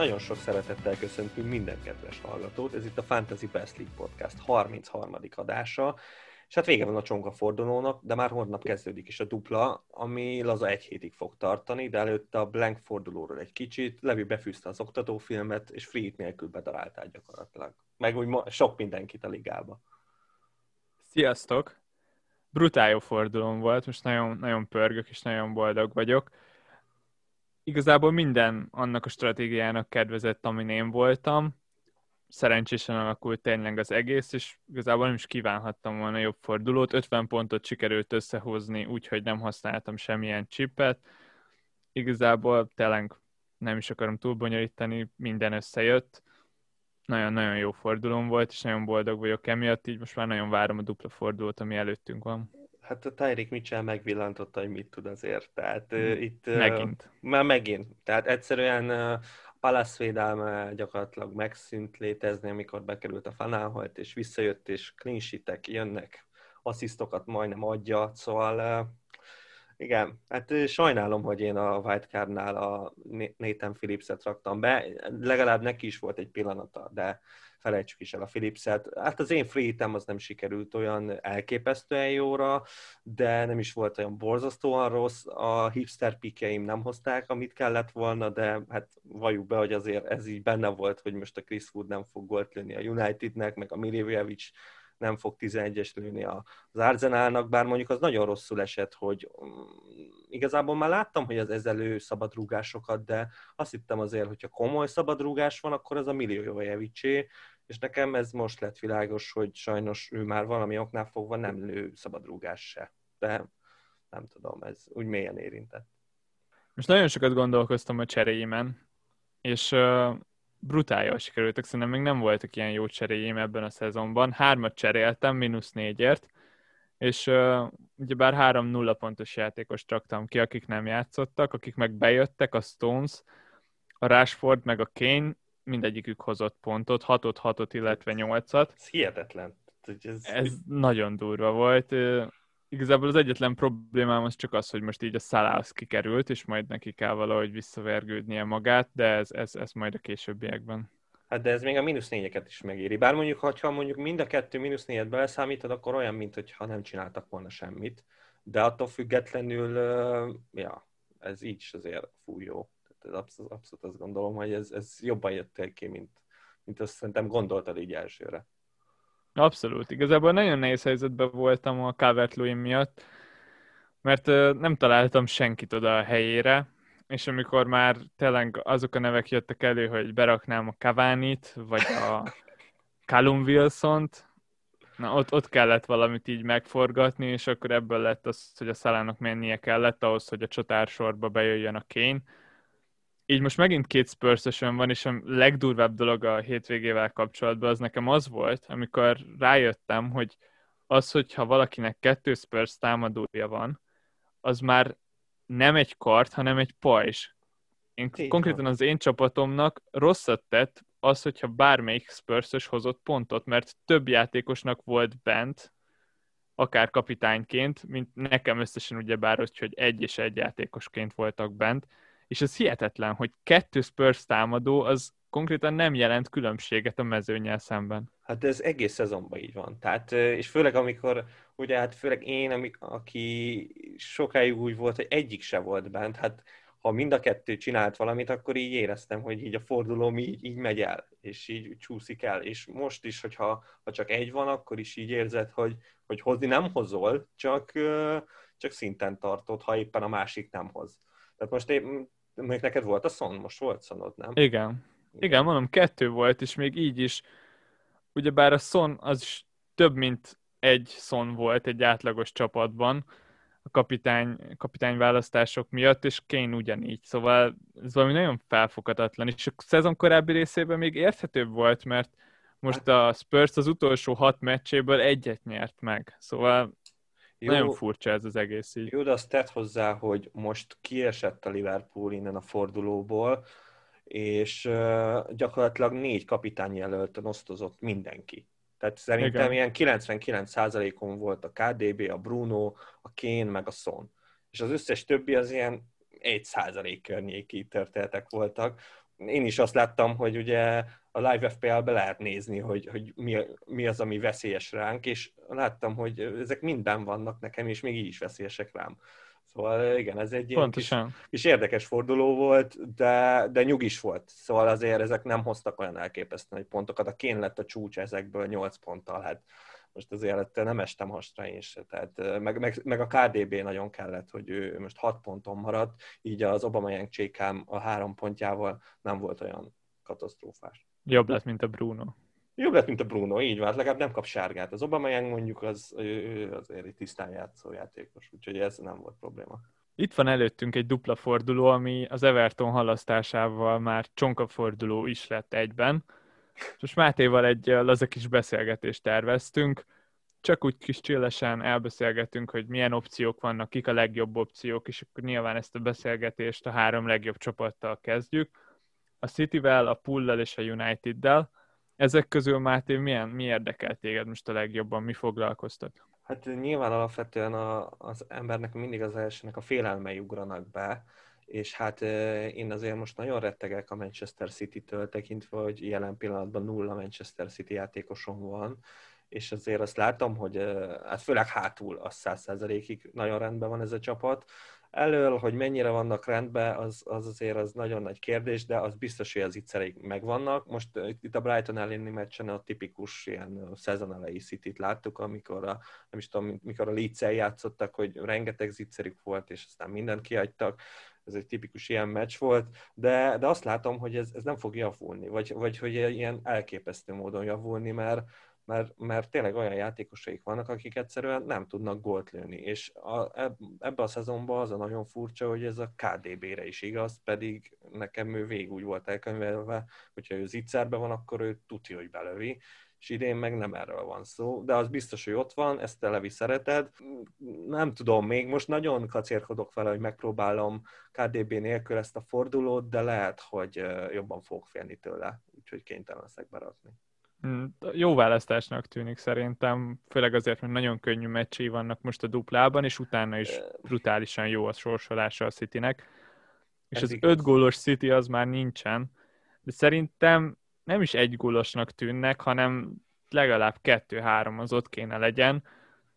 Nagyon sok szeretettel köszöntünk minden kedves hallgatót. Ez itt a Fantasy Best League Podcast 33. adása. És hát vége van a csonka fordulónak, de már holnap kezdődik is a dupla, ami laza egy hétig fog tartani, de előtte a blank fordulóról egy kicsit, Levi befűzte az oktatófilmet, és free nélkül bedaráltál gyakorlatilag. Meg úgy sok mindenkit a ligába. Sziasztok! Brutál jó fordulón volt, most nagyon, nagyon pörgök és nagyon boldog vagyok igazából minden annak a stratégiának kedvezett, amin én voltam. Szerencsésen alakult tényleg az egész, és igazából nem is kívánhattam volna jobb fordulót. 50 pontot sikerült összehozni, úgyhogy nem használtam semmilyen chipet. Igazából tényleg nem is akarom túlbonyolítani, minden összejött. Nagyon-nagyon jó fordulón volt, és nagyon boldog vagyok emiatt, így most már nagyon várom a dupla fordulót, ami előttünk van. Hát a Tyreek Mitchell megvillantotta, hogy mit tud azért. Tehát uh, itt... Megint. Uh, már megint. Tehát egyszerűen uh, Palace védelme gyakorlatilag megszűnt létezni, amikor bekerült a Fanálholt, és visszajött, és clean jönnek, asszisztokat majdnem adja, szóval uh, igen, hát sajnálom, hogy én a Wildcard-nál a Nathan Phillips-et raktam be, legalább neki is volt egy pillanata, de felejtsük is el a Philipset. Hát az én free az nem sikerült olyan elképesztően jóra, de nem is volt olyan borzasztóan rossz. A hipster pikeim nem hozták, amit kellett volna, de hát valljuk be, hogy azért ez így benne volt, hogy most a Chris Wood nem fog gólt lőni a Unitednek, meg a Milivjevic nem fog 11-es lőni az Arzenálnak, bár mondjuk az nagyon rosszul esett, hogy mm, igazából már láttam, hogy az ezelő szabadrúgásokat, de azt hittem azért, hogyha komoly szabadrúgás van, akkor ez a millió Jovejevicsé, és nekem ez most lett világos, hogy sajnos ő már valami oknál fogva nem lő szabadrúgás se. De nem tudom, ez úgy mélyen érintett. Most nagyon sokat gondolkoztam a cseréimen, és brutál jól sikerültek, szerintem még nem voltak ilyen jó cseréim ebben a szezonban. Hármat cseréltem, mínusz négyért, és uh, ugyebár három nulla pontos játékos traktam ki, akik nem játszottak, akik meg bejöttek, a Stones, a Rashford meg a Kane, mindegyikük hozott pontot, 6 6 illetve 8-at. Ez hihetetlen. Ez, ez nagyon durva volt. Igazából az egyetlen problémám az csak az, hogy most így a Salah kikerült, és majd neki kell valahogy visszavergődnie magát, de ez, ez, ez majd a későbbiekben. Hát de ez még a mínusz négyeket is megéri. Bár mondjuk, ha mondjuk mind a kettő mínusz négyet beleszámítod, akkor olyan, mintha nem csináltak volna semmit. De attól függetlenül, ja, ez így is azért fújó abszolút, abszolút azt gondolom, hogy ez, ez jobban jött ki, mint, mint azt szerintem gondoltad így elsőre. Abszolút. Igazából nagyon nehéz helyzetben voltam a calvert miatt, mert nem találtam senkit oda a helyére, és amikor már tényleg azok a nevek jöttek elő, hogy beraknám a Cavani-t, vagy a Callum Wilson-t, na ott, ott kellett valamit így megforgatni, és akkor ebből lett az, hogy a szalának mennie kellett ahhoz, hogy a csatársorba bejöjjön a Kane, így most megint két spurs van, és a legdurvább dolog a hétvégével kapcsolatban az nekem az volt, amikor rájöttem, hogy az, hogyha valakinek kettő Spurs támadója van, az már nem egy kart, hanem egy pajzs. Én konkrétan az én csapatomnak rosszat tett az, hogyha bármelyik spurs hozott pontot, mert több játékosnak volt bent, akár kapitányként, mint nekem összesen ugye bár, hogy egy és egy játékosként voltak bent, és ez hihetetlen, hogy kettő Spurs támadó az konkrétan nem jelent különbséget a mezőnyel szemben. Hát ez egész szezonban így van. Tehát, és főleg amikor, ugye hát főleg én, aki sokáig úgy volt, hogy egyik se volt bent, hát ha mind a kettő csinált valamit, akkor így éreztem, hogy így a fordulóm így, így megy el, és így csúszik el. És most is, hogyha ha csak egy van, akkor is így érzed, hogy, hogy hozni nem hozol, csak, csak szinten tartod, ha éppen a másik nem hoz. Tehát most én még neked volt a szon? Most volt szonod, nem? Igen. Igen, mondom, kettő volt, és még így is, ugyebár a szon az is több, mint egy szon volt egy átlagos csapatban a kapitány, kapitány választások miatt, és Kane ugyanígy. Szóval ez valami nagyon felfoghatatlan, és a szezon korábbi részében még érthetőbb volt, mert most a Spurs az utolsó hat meccséből egyet nyert meg. Szóval jó, Nagyon furcsa ez az egész így. Jó, de azt tett hozzá, hogy most kiesett a Liverpool innen a fordulóból, és uh, gyakorlatilag négy kapitány jelölten osztozott mindenki. Tehát szerintem Igen. ilyen 99%-on volt a KDB, a Bruno, a Kane, meg a Son. És az összes többi az ilyen 1% környéki történetek voltak. én is azt láttam, hogy ugye a Live FPL-be lehet nézni, hogy, hogy mi, mi az, ami veszélyes ránk, és láttam, hogy ezek minden vannak nekem, és még így is veszélyesek rám. Szóval igen, ez egy ilyen kis, kis érdekes forduló volt, de, de nyugis volt. Szóval azért ezek nem hoztak olyan elképesztő nagy pontokat. A kén lett a csúcs ezekből 8 ponttal, hát most azért nem estem hasra én se. Tehát, meg, meg, meg, a KDB nagyon kellett, hogy ő most 6 ponton maradt, így az Obama Csékám a három pontjával nem volt olyan katasztrófás. Jobb lett, mint a Bruno. Jobb lett, mint a Bruno, így van, legalább nem kap sárgát. Az Obama mondjuk az, azért egy tisztán játszó játékos, úgyhogy ez nem volt probléma. Itt van előttünk egy dupla forduló, ami az Everton halasztásával már csonka forduló is lett egyben. Most Mátéval egy laza kis beszélgetést terveztünk, csak úgy kis csillesen elbeszélgetünk, hogy milyen opciók vannak, kik a legjobb opciók, és akkor nyilván ezt a beszélgetést a három legjobb csapattal kezdjük. A Cityvel, a Pullal és a United-del. Ezek közül, Máté, milyen, mi érdekel téged most a legjobban, mi foglalkoztat? Hát nyilván alapvetően a, az embernek mindig az elsőnek a félelmei ugranak be, és hát én azért most nagyon rettegek a Manchester City-től tekintve, hogy jelen pillanatban nulla Manchester City játékosom van, és azért azt látom, hogy hát főleg hátul az száz százalékig nagyon rendben van ez a csapat. Elől, hogy mennyire vannak rendben, az, az azért az nagyon nagy kérdés, de az biztos, hogy az ittszereik megvannak. Most itt a Brighton elleni meccsen a tipikus ilyen szezon elejé City-t láttuk, amikor a, nem is tudom, mikor a leeds játszottak, hogy rengeteg zicserük volt, és aztán mindent kiadtak ez egy tipikus ilyen meccs volt, de, de azt látom, hogy ez, ez nem fog javulni, vagy, vagy hogy ilyen elképesztő módon javulni, mert, mert, mert tényleg olyan játékosaik vannak, akik egyszerűen nem tudnak gólt lőni, és a, ebbe a szezonban az a nagyon furcsa, hogy ez a KDB-re is igaz, pedig nekem ő végig úgy volt elkönyvelve, hogyha ő zicserben van, akkor ő tudja, hogy belövi, és idén meg nem erről van szó, de az biztos, hogy ott van, ezt te Levi szereted. Nem tudom, még most nagyon kacérkodok vele, hogy megpróbálom KDB nélkül ezt a fordulót, de lehet, hogy jobban fogok félni tőle, úgyhogy kénytelen leszek berakni. Hmm, jó választásnak tűnik szerintem, főleg azért, mert nagyon könnyű meccsei vannak most a duplában, és utána is brutálisan jó a sorsolása a Citynek. És Ez az igaz. öt gólos City az már nincsen, de szerintem nem is egy gólosnak tűnnek, hanem legalább kettő-három az ott kéne legyen.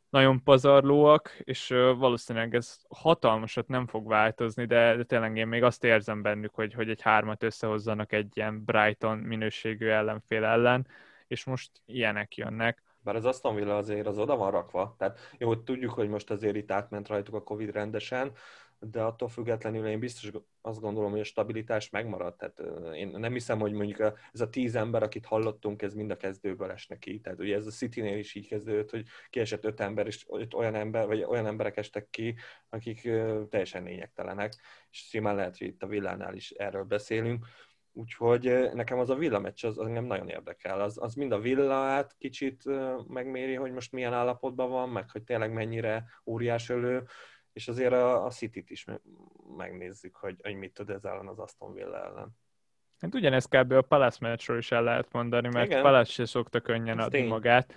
Nagyon pazarlóak, és valószínűleg ez hatalmasat nem fog változni, de, de tényleg én még azt érzem bennük, hogy, hogy egy hármat összehozzanak egy ilyen Brighton minőségű ellenfél ellen, és most ilyenek jönnek. Bár az Aston Villa azért az oda van rakva, tehát jó, tudjuk, hogy most azért itt átment rajtuk a Covid rendesen, de attól függetlenül én biztos azt gondolom, hogy a stabilitás megmarad. Tehát én nem hiszem, hogy mondjuk ez a tíz ember, akit hallottunk, ez mind a kezdőből esnek ki. Tehát ugye ez a City-nél is így kezdődött, hogy kiesett öt ember, és öt olyan, ember, vagy olyan emberek estek ki, akik teljesen lényegtelenek, és simán lehet, hogy itt a villánál is erről beszélünk. Úgyhogy nekem az a villameccs az, az nem nagyon érdekel. Az, az mind a villát kicsit megméri, hogy most milyen állapotban van, meg hogy tényleg mennyire óriás ölő, és azért a, a City-t is megnézzük, hogy, hogy mit tud ez ellen az Aston Villa ellen. Hát ugyanezt kb. a Palace meccsről is el lehet mondani, mert Igen. Palace se szokta könnyen Ez adni tény. magát.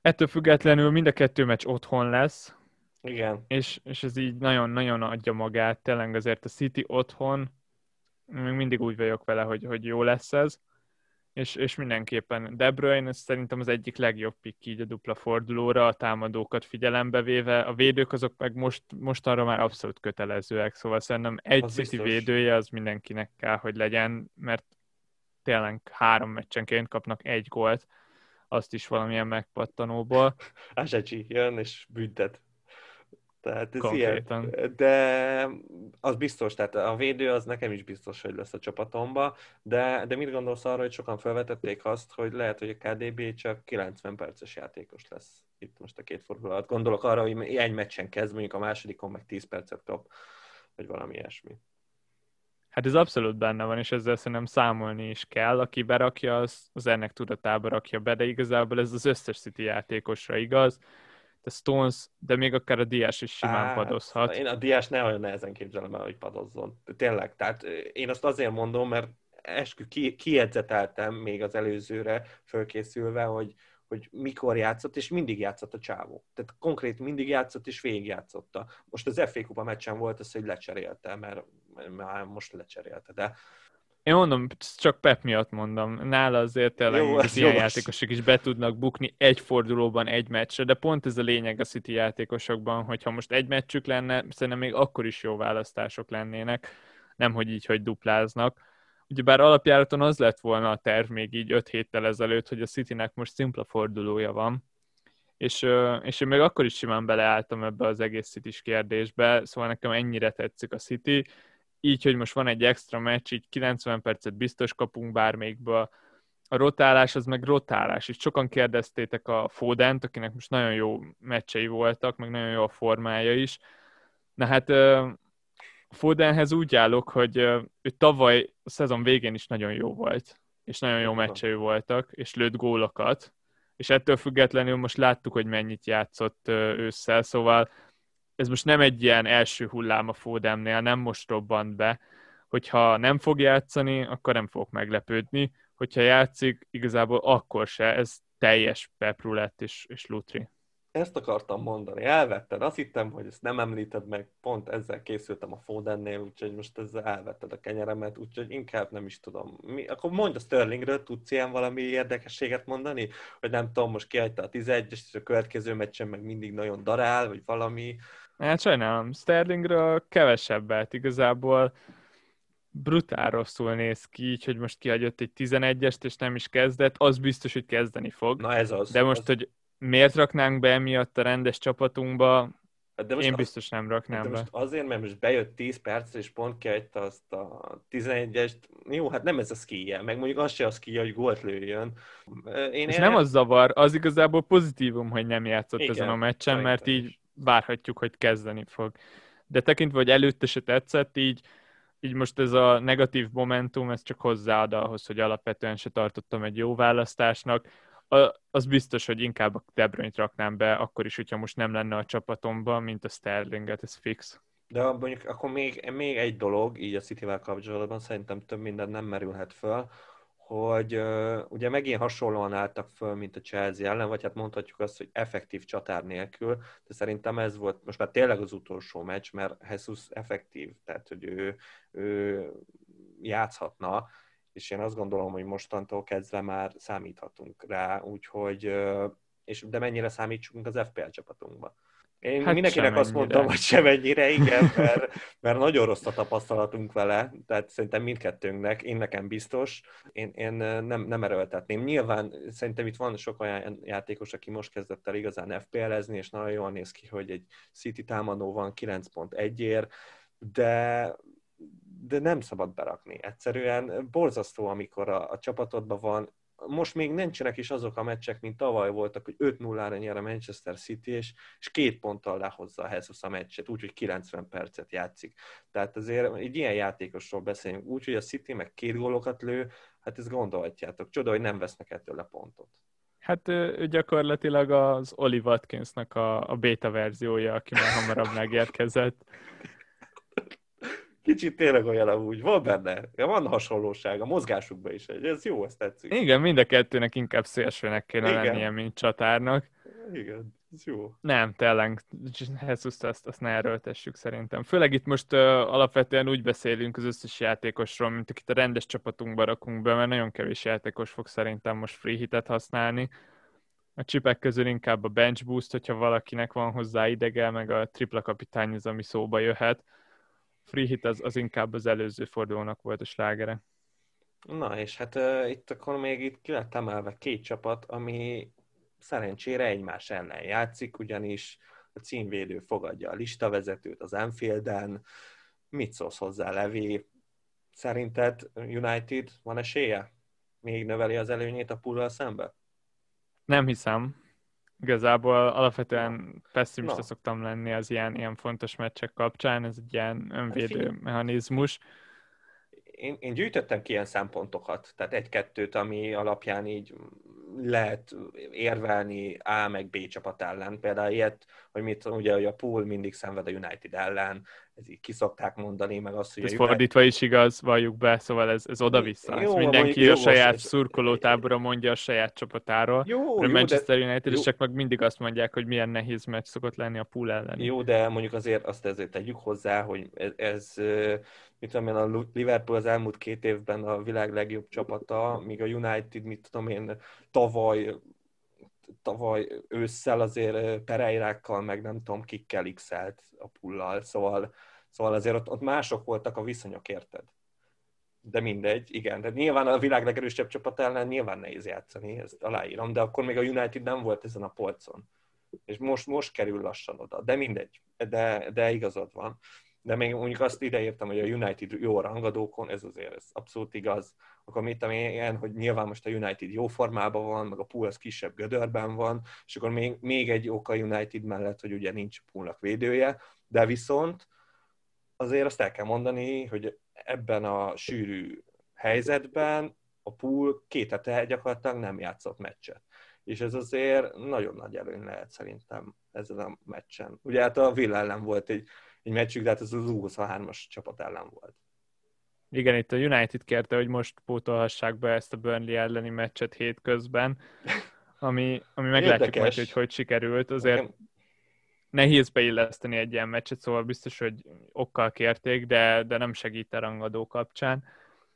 Ettől függetlenül mind a kettő meccs otthon lesz. Igen. És, és ez így nagyon-nagyon adja magát. Tényleg azért a City otthon, még mindig úgy vagyok vele, hogy, hogy jó lesz ez és, és mindenképpen De Bruyne szerintem az egyik legjobb pick így a dupla fordulóra, a támadókat figyelembe véve, a védők azok meg most, most arra már abszolút kötelezőek, szóval szerintem egy az City biztos. védője az mindenkinek kell, hogy legyen, mert tényleg három meccsenként kapnak egy gólt, azt is valamilyen megpattanóból. Asecsi jön és büntet. Tehát ez Konkrétan. ilyen. De az biztos, tehát a védő az nekem is biztos, hogy lesz a csapatomba, de, de mit gondolsz arra, hogy sokan felvetették azt, hogy lehet, hogy a KDB csak 90 perces játékos lesz itt most a két fordulat. Gondolok arra, hogy egy meccsen kezd, mondjuk a másodikon meg 10 percet kap, vagy valami ilyesmi. Hát ez abszolút benne van, és ezzel szerintem számolni is kell. Aki berakja, az, az ennek tudatába rakja be, de igazából ez az összes City játékosra igaz de Stones, de még akár a Diás is simán hát, padozhat. Én a Diás ne olyan nehezen képzelem el, hogy padozzon. Tényleg, tehát én azt azért mondom, mert eskü ki, kiedzeteltem még az előzőre fölkészülve, hogy, hogy mikor játszott, és mindig játszott a csávó. Tehát konkrét mindig játszott, és végigjátszotta. Most az FA Kupa meccsen volt az, hogy lecserélte, mert már most lecserélte, de Én mondom, csak Pep miatt mondom. Nála azért tényleg Jó, az ilyen jogos. játékosok is be tudnak bukni egy fordulóban egy meccsre, de pont ez a lényeg a City játékosokban, hogyha most egy meccsük lenne, szerintem még akkor is jó választások lennének, nem hogy így, hogy dupláznak. Ugyebár alapjáraton az lett volna a terv még így 5 héttel ezelőtt, hogy a Citynek most szimpla fordulója van, és, és én még akkor is simán beleálltam ebbe az egész city kérdésbe, szóval nekem ennyire tetszik a City, így, hogy most van egy extra meccs, így 90 percet biztos kapunk bármelyikből, a rotálás az meg rotálás, és sokan kérdeztétek a Fodent, akinek most nagyon jó meccsei voltak, meg nagyon jó a formája is. Na hát Fodenhez úgy állok, hogy ő tavaly a szezon végén is nagyon jó volt, és nagyon jó meccsei voltak, és lőtt gólokat, és ettől függetlenül most láttuk, hogy mennyit játszott ősszel, szóval ez most nem egy ilyen első hullám a Fodemnél, nem most robbant be, hogyha nem fog játszani, akkor nem fogok meglepődni, hogyha játszik, igazából akkor se, ez teljes peprulett és, és lutri. Ezt akartam mondani, elvetted. Azt hittem, hogy ezt nem említed meg, pont ezzel készültem a Fodennél, úgyhogy most ezzel elvetted a kenyeremet, úgyhogy inkább nem is tudom. Mi, akkor mondj a Sterlingről, tudsz ilyen valami érdekességet mondani? Hogy nem tudom, most kihagyta a 11-es, és a következő meccsen meg mindig nagyon darál, vagy valami. Hát sajnálom, Sterlingről kevesebbet igazából brutál rosszul néz ki, így, hogy most kihagyott egy 11-est, és nem is kezdett, az biztos, hogy kezdeni fog. Na ez az. De most, az... hogy miért raknánk be emiatt a rendes csapatunkba, de most én biztos nem raknám de be. Most azért, mert most bejött 10 perc, és pont kiadta azt a 11-est. Jó, hát nem ez a skije, meg mondjuk az se a skije, hogy gólt lőjön. Én és én... nem az zavar, az igazából pozitívum, hogy nem játszott Igen, ezen a meccsen, mert így várhatjuk, hogy kezdeni fog. De tekintve, hogy előtte se tetszett, így, így most ez a negatív momentum, ez csak hozzáad ahhoz, hogy alapvetően se tartottam egy jó választásnak az biztos, hogy inkább a De Bruyne-t raknám be, akkor is, hogyha most nem lenne a csapatomban, mint a Sterlinget, ez fix. De mondjuk akkor még, még egy dolog, így a City-vel kapcsolatban, szerintem több minden nem merülhet föl, hogy ugye megint hasonlóan álltak föl, mint a Chelsea ellen, vagy hát mondhatjuk azt, hogy effektív csatár nélkül, de szerintem ez volt most már tényleg az utolsó meccs, mert Jesus effektív, tehát hogy ő, ő játszhatna, és én azt gondolom, hogy mostantól kezdve már számíthatunk rá, úgyhogy, és de mennyire számítsunk az FPL csapatunkba. Én hát mindenkinek azt mondtam, hogy semennyire, igen, mert, mert nagyon rossz a tapasztalatunk vele, tehát szerintem mindkettőnknek, én nekem biztos, én, én nem, nem erőltetném. Nyilván szerintem itt van sok olyan játékos, aki most kezdett el igazán FPL-ezni, és nagyon jól néz ki, hogy egy City támadó van 9.1 ér, de de nem szabad berakni. Egyszerűen borzasztó, amikor a, a csapatodban van, most még nincsenek is azok a meccsek, mint tavaly voltak, hogy 5-0-ra nyer a Manchester City, és, és két ponttal lehozza a Jesus a meccset, úgyhogy 90 percet játszik. Tehát azért egy ilyen játékosról beszélünk, úgyhogy a City meg két gólokat lő, hát ezt gondolhatjátok. Csoda, hogy nem vesznek ettől a pontot. Hát ő gyakorlatilag az Oli Watkinsnak a, a beta verziója, aki már hamarabb megérkezett. Kicsit tényleg olyan amúgy, van benne, van hasonlóság a mozgásukban is, ez jó, ezt tetszik. Igen, mind a kettőnek inkább szélsőnek kéne Igen. lennie, mint csatárnak. Igen, ez jó. Nem, tényleg, Jesus, azt, azt ne erőltessük szerintem. Főleg itt most uh, alapvetően úgy beszélünk az összes játékosról, mint akit a rendes csapatunkba rakunk be, mert nagyon kevés játékos fog szerintem most free hitet használni. A csipek közül inkább a bench boost, hogyha valakinek van hozzá idege, meg a tripla kapitány az, ami szóba jöhet free hit az, az inkább az előző fordulónak volt a slágere. Na, és hát uh, itt akkor még itt ki lett emelve két csapat, ami szerencsére egymás ellen játszik, ugyanis a címvédő fogadja a listavezetőt az Anfielden. Mit szólsz hozzá, Levi? Szerinted United van esélye? Még növeli az előnyét a pullal szembe? Nem hiszem. Igazából alapvetően pessimista no. szoktam lenni az ilyen, ilyen fontos meccsek kapcsán, ez egy ilyen önvédő hát, mechanizmus. Én, én gyűjtöttem ki ilyen szempontokat, tehát egy-kettőt, ami alapján így lehet érvelni A meg B csapat ellen. Például ilyet hogy mit ugye, hogy a pool mindig szenved a United ellen, ez így kiszokták mondani, meg azt, hogy ez United... fordítva is igaz, valljuk be, szóval ez, ez oda-vissza. Jó, mindenki jó, a saját szurkolótábora mondja a saját csapatáról. Jó, a Manchester de, United-esek meg mindig azt mondják, hogy milyen nehéz meccs szokott lenni a pool ellen. Jó, de mondjuk azért azt ezért tegyük hozzá, hogy ez, ez mit tudom én, a Liverpool az elmúlt két évben a világ legjobb csapata, míg a United, mit tudom én, tavaly tavaly ősszel azért Pereirákkal, meg nem tudom kikkel x a pullal, szóval, szóval azért ott, ott mások voltak a viszonyok, érted? De mindegy, igen. De nyilván a világ legerősebb csapat ellen nyilván nehéz játszani, ezt aláírom, de akkor még a United nem volt ezen a polcon. És most, most kerül lassan oda. De mindegy, de, de igazad van de még mondjuk azt ideírtam, hogy a United jó a rangadókon, ez azért ez abszolút igaz. Akkor mit ilyen, hogy nyilván most a United jó formában van, meg a pool az kisebb gödörben van, és akkor még, még egy oka United mellett, hogy ugye nincs poolnak védője, de viszont azért azt el kell mondani, hogy ebben a sűrű helyzetben a pool két hete gyakorlatilag nem játszott meccset. És ez azért nagyon nagy előny lehet szerintem ezen a meccsen. Ugye hát a Villa ellen volt egy egy meccsük, de hát ez az U23-as csapat ellen volt. Igen, itt a United kérte, hogy most pótolhassák be ezt a Burnley elleni meccset hétközben, ami, ami meglátjuk majd, hogy hogy sikerült. Azért Nekem... nehéz beilleszteni egy ilyen meccset, szóval biztos, hogy okkal kérték, de, de nem segít a rangadó kapcsán.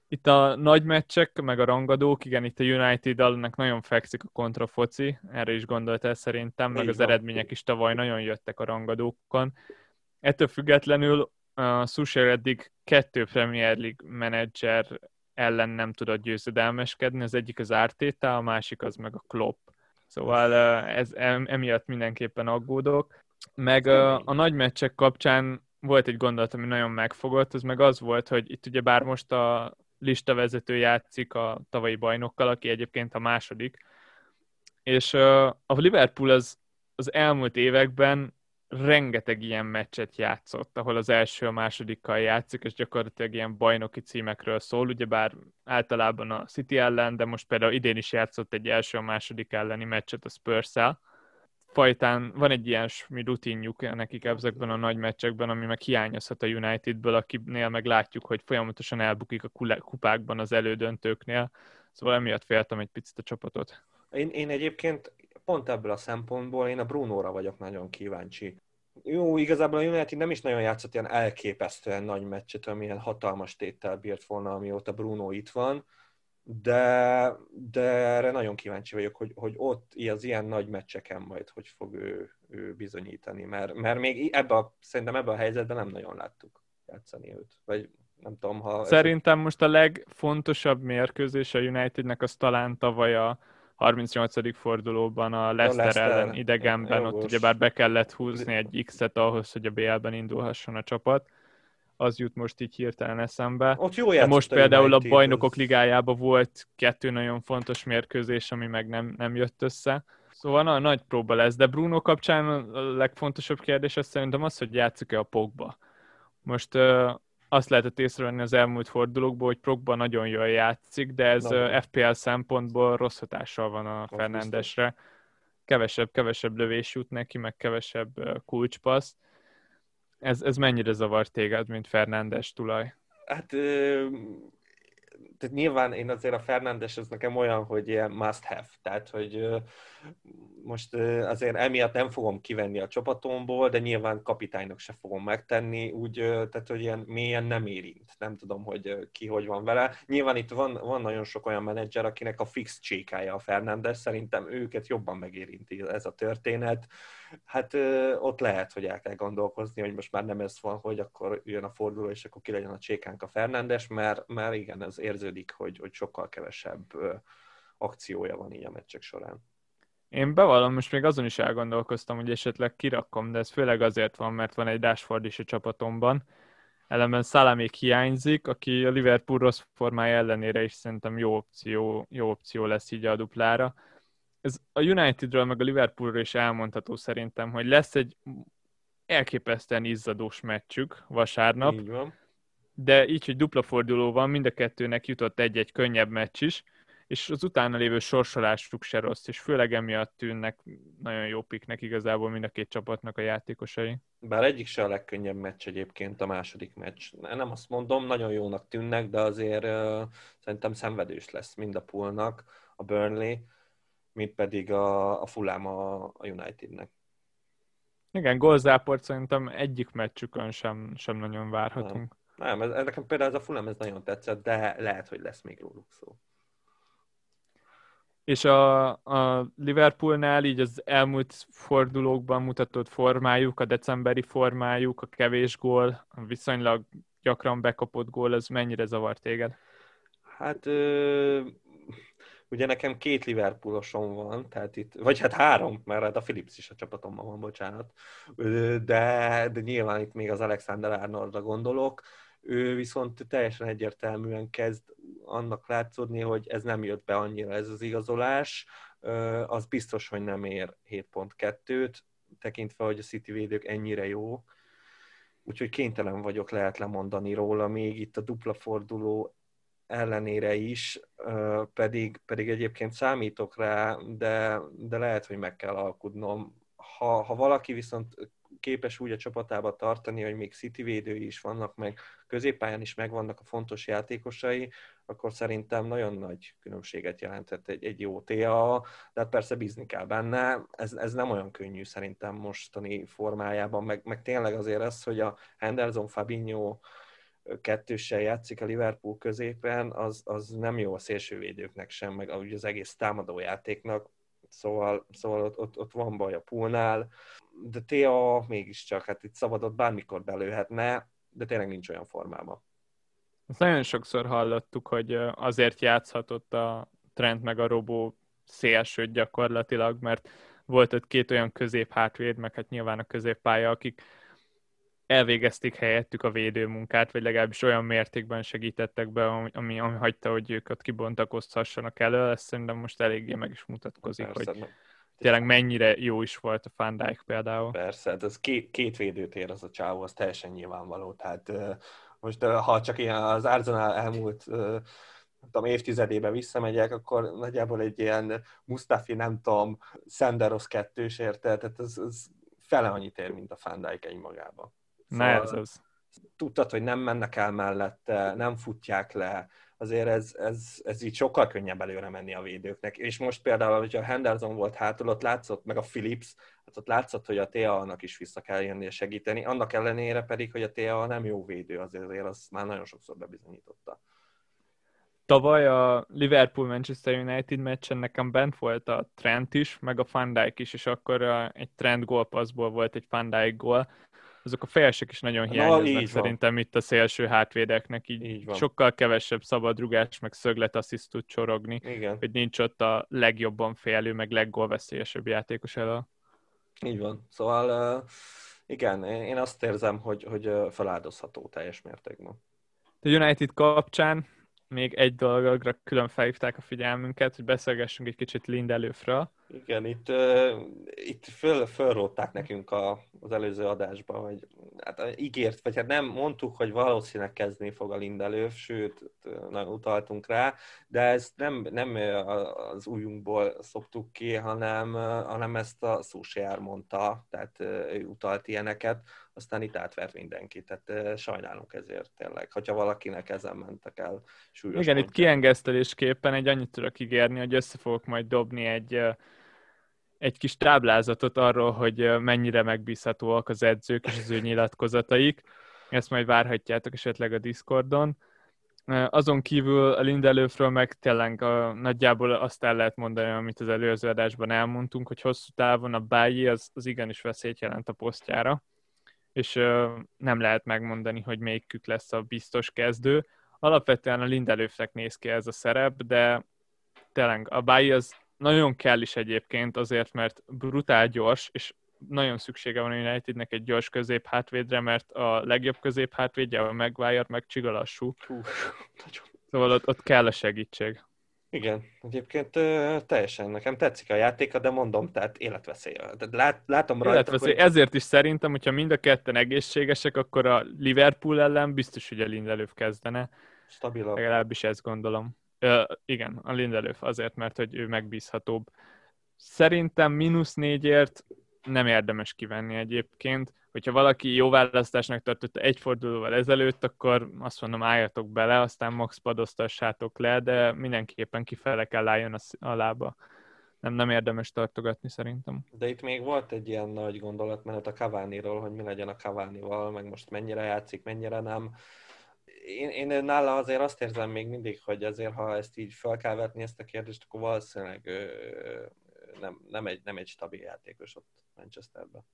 Itt a nagy meccsek, meg a rangadók, igen, itt a United annak nagyon fekszik a kontrafoci, erre is gondoltál szerintem, meg az eredmények is tavaly nagyon jöttek a rangadókon. Ettől függetlenül a Susher eddig kettő Premier League menedzser ellen nem tudott győzedelmeskedni, az egyik az Arteta, a másik az meg a Klopp. Szóval ez, emiatt mindenképpen aggódok. Meg a, a nagy meccsek kapcsán volt egy gondolat, ami nagyon megfogott, az meg az volt, hogy itt ugye bár most a listavezető játszik a tavalyi bajnokkal, aki egyébként a második, és a Liverpool az, az elmúlt években rengeteg ilyen meccset játszott, ahol az első a másodikkal játszik, és gyakorlatilag ilyen bajnoki címekről szól, ugyebár általában a City ellen, de most például idén is játszott egy első a második elleni meccset a spurs -el. Fajtán van egy ilyen rutinjuk nekik ezekben a nagy meccsekben, ami meg hiányozhat a Unitedből, akinél meg látjuk, hogy folyamatosan elbukik a kupákban az elődöntőknél, szóval emiatt féltem egy picit a csapatot. Én, én egyébként pont ebből a szempontból én a Brunóra vagyok nagyon kíváncsi. Jó, igazából a United nem is nagyon játszott ilyen elképesztően nagy meccset, amilyen hatalmas téttel bírt volna, amióta Bruno itt van, de, de erre nagyon kíváncsi vagyok, hogy, hogy ott az ilyen nagy meccseken majd hogy fog ő, ő bizonyítani, mert, mert még ebbe a, szerintem ebben a helyzetben nem nagyon láttuk játszani őt, vagy nem tudom, ha... Szerintem most a legfontosabb mérkőzés a Unitednek az talán tavaly a 38. fordulóban a Leicester, Leicester ellen idegenben, jogos. ott ugyebár be kellett húzni egy X-et ahhoz, hogy a BL-ben indulhasson a csapat. Az jut most így hirtelen eszembe. Ott jó De most például a bajnokok ligájában volt kettő nagyon fontos mérkőzés, ami meg nem, nem jött össze. Szóval na, nagy próba lesz, de Bruno kapcsán a legfontosabb kérdés az szerintem az, hogy játszik-e a Pogba. Most azt lehetett észrevenni az elmúlt fordulókból, hogy Progba nagyon jól játszik, de ez Na, FPL szempontból rossz hatással van a Fernandesre. Kevesebb, kevesebb lövés jut neki, meg kevesebb kulcspassz. Ez, ez mennyire zavar téged, mint Fernándes tulaj? Hát tehát nyilván én azért a Fernándes ez nekem olyan, hogy ilyen must have, tehát hogy most azért emiatt nem fogom kivenni a csapatomból, de nyilván kapitánynak se fogom megtenni, úgy, tehát hogy ilyen mélyen nem érint, nem tudom, hogy ki hogy van vele. Nyilván itt van, van nagyon sok olyan menedzser, akinek a fix csékája a Fernándes, szerintem őket jobban megérinti ez a történet. Hát ott lehet, hogy el kell gondolkozni, hogy most már nem ez van, hogy akkor jön a forduló, és akkor ki legyen a csékánk a Fernándes, mert, mert igen, ez érződik, hogy, hogy sokkal kevesebb akciója van így a meccsek során. Én bevallom, most még azon is elgondolkoztam, hogy esetleg kirakom, de ez főleg azért van, mert van egy Rashford is a csapatomban. Ellenben még hiányzik, aki a Liverpool rossz formája ellenére is szerintem jó opció, jó opció lesz így a duplára. Ez a Unitedről meg a Liverpoolról is elmondható szerintem, hogy lesz egy elképesztően izzadós meccsük vasárnap. Így van. De így, hogy dupla forduló van, mind a kettőnek jutott egy-egy könnyebb meccs is, és az utána lévő sorsolásuk se rossz, és főleg emiatt tűnnek nagyon jó piknek igazából mind a két csapatnak a játékosai. Bár egyik se a legkönnyebb meccs egyébként a második meccs. Nem azt mondom, nagyon jónak tűnnek, de azért uh, szerintem szenvedős lesz mind a poolnak, a Burnley, mint pedig a, a Fulham a, a Unitednek. Igen, gólzáport szerintem egyik meccsükön sem, sem nagyon várhatunk. Nem, nem ez, nekem például ez a Fulham ez nagyon tetszett, de lehet, hogy lesz még róluk szó. És a, a Liverpoolnál így az elmúlt fordulókban mutatott formájuk, a decemberi formájuk, a kevés gól, a viszonylag gyakran bekapott gól, ez mennyire zavar téged? Hát ö, ugye nekem két Liverpoolosom van, tehát itt, vagy hát három, mert hát a Philips is a csapatomban van, bocsánat, de, de nyilván itt még az Alexander Arnoldra gondolok, ő viszont teljesen egyértelműen kezd annak látszódni, hogy ez nem jött be annyira ez az igazolás, az biztos, hogy nem ér 7.2-t, tekintve, hogy a City védők ennyire jó, úgyhogy kénytelen vagyok lehet lemondani róla, még itt a dupla forduló ellenére is, pedig, pedig egyébként számítok rá, de, de lehet, hogy meg kell alkudnom. Ha, ha valaki viszont képes úgy a csapatába tartani, hogy még City védői is vannak, meg középpályán is megvannak a fontos játékosai, akkor szerintem nagyon nagy különbséget jelentett egy, egy jó TA, de hát persze bízni kell benne. Ez, ez nem olyan könnyű szerintem mostani formájában, meg, meg tényleg azért az, hogy a Henderson, Fabinho kettőssel játszik a Liverpool középen, az, az nem jó a szélsővédőknek sem, meg úgy az egész támadójátéknak, szóval, szóval ott, ott, ott van baj a poolnál, de Tea mégiscsak, hát itt szabadott bármikor belőhetne, de tényleg nincs olyan formában. Ezt nagyon sokszor hallottuk, hogy azért játszhatott a Trent meg a Robó szélsőt gyakorlatilag, mert volt ott két olyan közép hátvéd, meg hát nyilván a középpálya, akik elvégezték helyettük a védőmunkát, vagy legalábbis olyan mértékben segítettek be, ami, ami, ami hagyta, hogy ők ott kibontakozhassanak elő, ezt szerintem most eléggé meg is mutatkozik, Persze, hogy tényleg. mennyire jó is volt a Van Dijk például. Persze, hát ez két, két védőt ér az a csávó, az teljesen nyilvánvaló, tehát most ha csak ilyen az Arsenal elmúlt tudom, évtizedében visszamegyek, akkor nagyjából egy ilyen Mustafi, nem tudom, Senderos kettős érte, tehát ez, ez fele annyit ér, mint a Van Dijk egy magában. Szóval ez az. Tudtad, hogy nem mennek el mellette, nem futják le, azért ez, ez, ez így sokkal könnyebb előre menni a védőknek. És most például, hogyha Henderson volt hátul, ott látszott, meg a Philips, hát ott látszott, hogy a TA-nak is vissza kell jönnie segíteni, annak ellenére pedig, hogy a TA nem jó védő, azért, azért azt már nagyon sokszor bebizonyította. Tavaly a Liverpool-Manchester United meccsen nekem bent volt a Trent is, meg a Van Dijk is, és akkor egy Trent gólpasszból volt egy Van Dijk gól, azok a fejesek is nagyon hiányoznak Na, szerintem van. itt a szélső hátvédeknek, így, így sokkal kevesebb szabadrugás, meg szöglet assziszt tud csorogni, Igen. hogy nincs ott a legjobban félő, meg leggólveszélyesebb játékos elő. Így van. Szóval igen, én azt érzem, hogy, hogy feláldozható teljes mértékben. A United kapcsán még egy dologra külön felhívták a figyelmünket, hogy beszélgessünk egy kicsit Lindelőfről. Igen, itt, uh, itt föl, fölrótták nekünk a, az előző adásban, hogy hát ígért, vagy hát nem mondtuk, hogy valószínűleg kezdeni fog a Lindelőf, sőt, nagyon utaltunk rá, de ezt nem, nem az újunkból szoktuk ki, hanem, hanem ezt a Sushiár mondta, tehát ő utalt ilyeneket, aztán itt átvert mindenki, tehát sajnálunk ezért tényleg, hogyha valakinek ezen mentek el súlyos Igen, pontján. itt kiengesztelésképpen egy annyit tudok ígérni, hogy össze fogok majd dobni egy egy kis táblázatot arról, hogy mennyire megbízhatóak az edzők és az ő nyilatkozataik. Ezt majd várhatjátok esetleg a Discordon. Azon kívül a Lindelőfről meg tényleg a, nagyjából azt el lehet mondani, amit az előző adásban elmondtunk, hogy hosszú távon a báji az, az igenis veszélyt jelent a posztjára, és uh, nem lehet megmondani, hogy melyikük lesz a biztos kezdő. Alapvetően a Lindelőfnek néz ki ez a szerep, de tényleg a báji az nagyon kell is egyébként azért, mert brutál gyors, és nagyon szüksége van a Unitednek egy gyors közép hátvédre, mert a legjobb közép hátvédje a Maguire meg csigalassú. Szóval ott, ott kell a segítség. Igen, egyébként teljesen nekem tetszik a játéka, de mondom, tehát életveszély. Lát, látom rajta, életveszély. Hogy... Ezért is szerintem, hogyha mind a ketten egészségesek, akkor a Liverpool ellen biztos, hogy a Lindelöf kezdene. Stabilabb. Legalábbis ezt gondolom. Ö, igen, a Lindelöf azért, mert hogy ő megbízhatóbb. Szerintem mínusz négyért nem érdemes kivenni egyébként. Hogyha valaki jó választásnak tartotta egy fordulóval ezelőtt, akkor azt mondom, álljatok bele, aztán max padoztassátok le, de mindenképpen kifele kell álljon a, lába. Nem, nem érdemes tartogatni szerintem. De itt még volt egy ilyen nagy gondolatmenet a Cavani-ról, hogy mi legyen a Cavani-val, meg most mennyire játszik, mennyire nem. Én, én nála azért azt érzem még mindig, hogy azért, ha ezt így fel kell vetni ezt a kérdést, akkor valószínűleg nem, nem, egy, nem egy stabil játékos ott Manchesterben.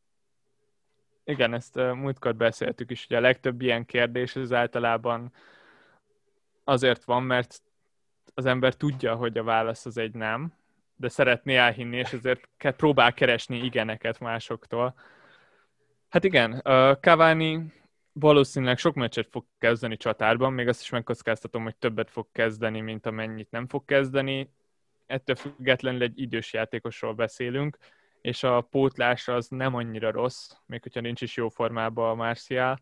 Igen, ezt múltkor beszéltük is, hogy a legtöbb ilyen kérdés az általában azért van, mert az ember tudja, hogy a válasz az egy nem, de szeretné elhinni, és ezért próbál keresni igeneket másoktól. Hát igen, Cavani valószínűleg sok meccset fog kezdeni csatárban, még azt is megkockáztatom, hogy többet fog kezdeni, mint amennyit nem fog kezdeni. Ettől függetlenül egy idős játékosról beszélünk, és a pótlás az nem annyira rossz, még hogyha nincs is jó formában a Marcial.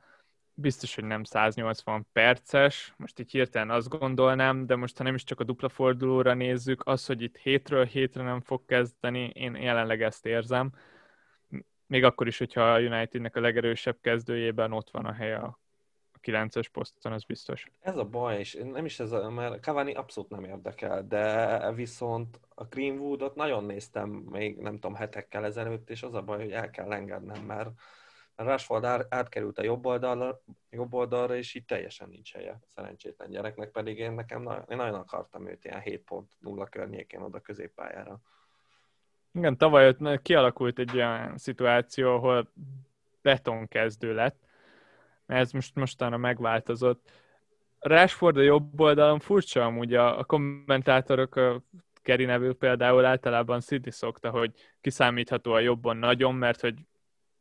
Biztos, hogy nem 180 perces, most így hirtelen azt gondolnám, de most ha nem is csak a dupla fordulóra nézzük, az, hogy itt hétről hétre nem fog kezdeni, én jelenleg ezt érzem. Még akkor is, hogyha a Unitednek a legerősebb kezdőjében ott van a helye a 9-es poszton, az biztos. Ez a baj, és nem is ez a, mert Cavani abszolút nem érdekel, de viszont a Greenwoodot nagyon néztem még, nem tudom, hetekkel ezelőtt, és az a baj, hogy el kell engednem, mert Rashford átkerült a jobb oldalra, jobb oldalra, és így teljesen nincs helye szerencsétlen gyereknek, pedig én nekem én nagyon akartam őt ilyen 7.0 környékén oda középpályára. Igen, tavaly ott kialakult egy olyan szituáció, ahol betonkezdő lett, ez most mostanra megváltozott. Rashford a jobb oldalon furcsa amúgy a, a kommentátorok, a Geri nevű például általában City szokta, hogy kiszámítható a jobban nagyon, mert hogy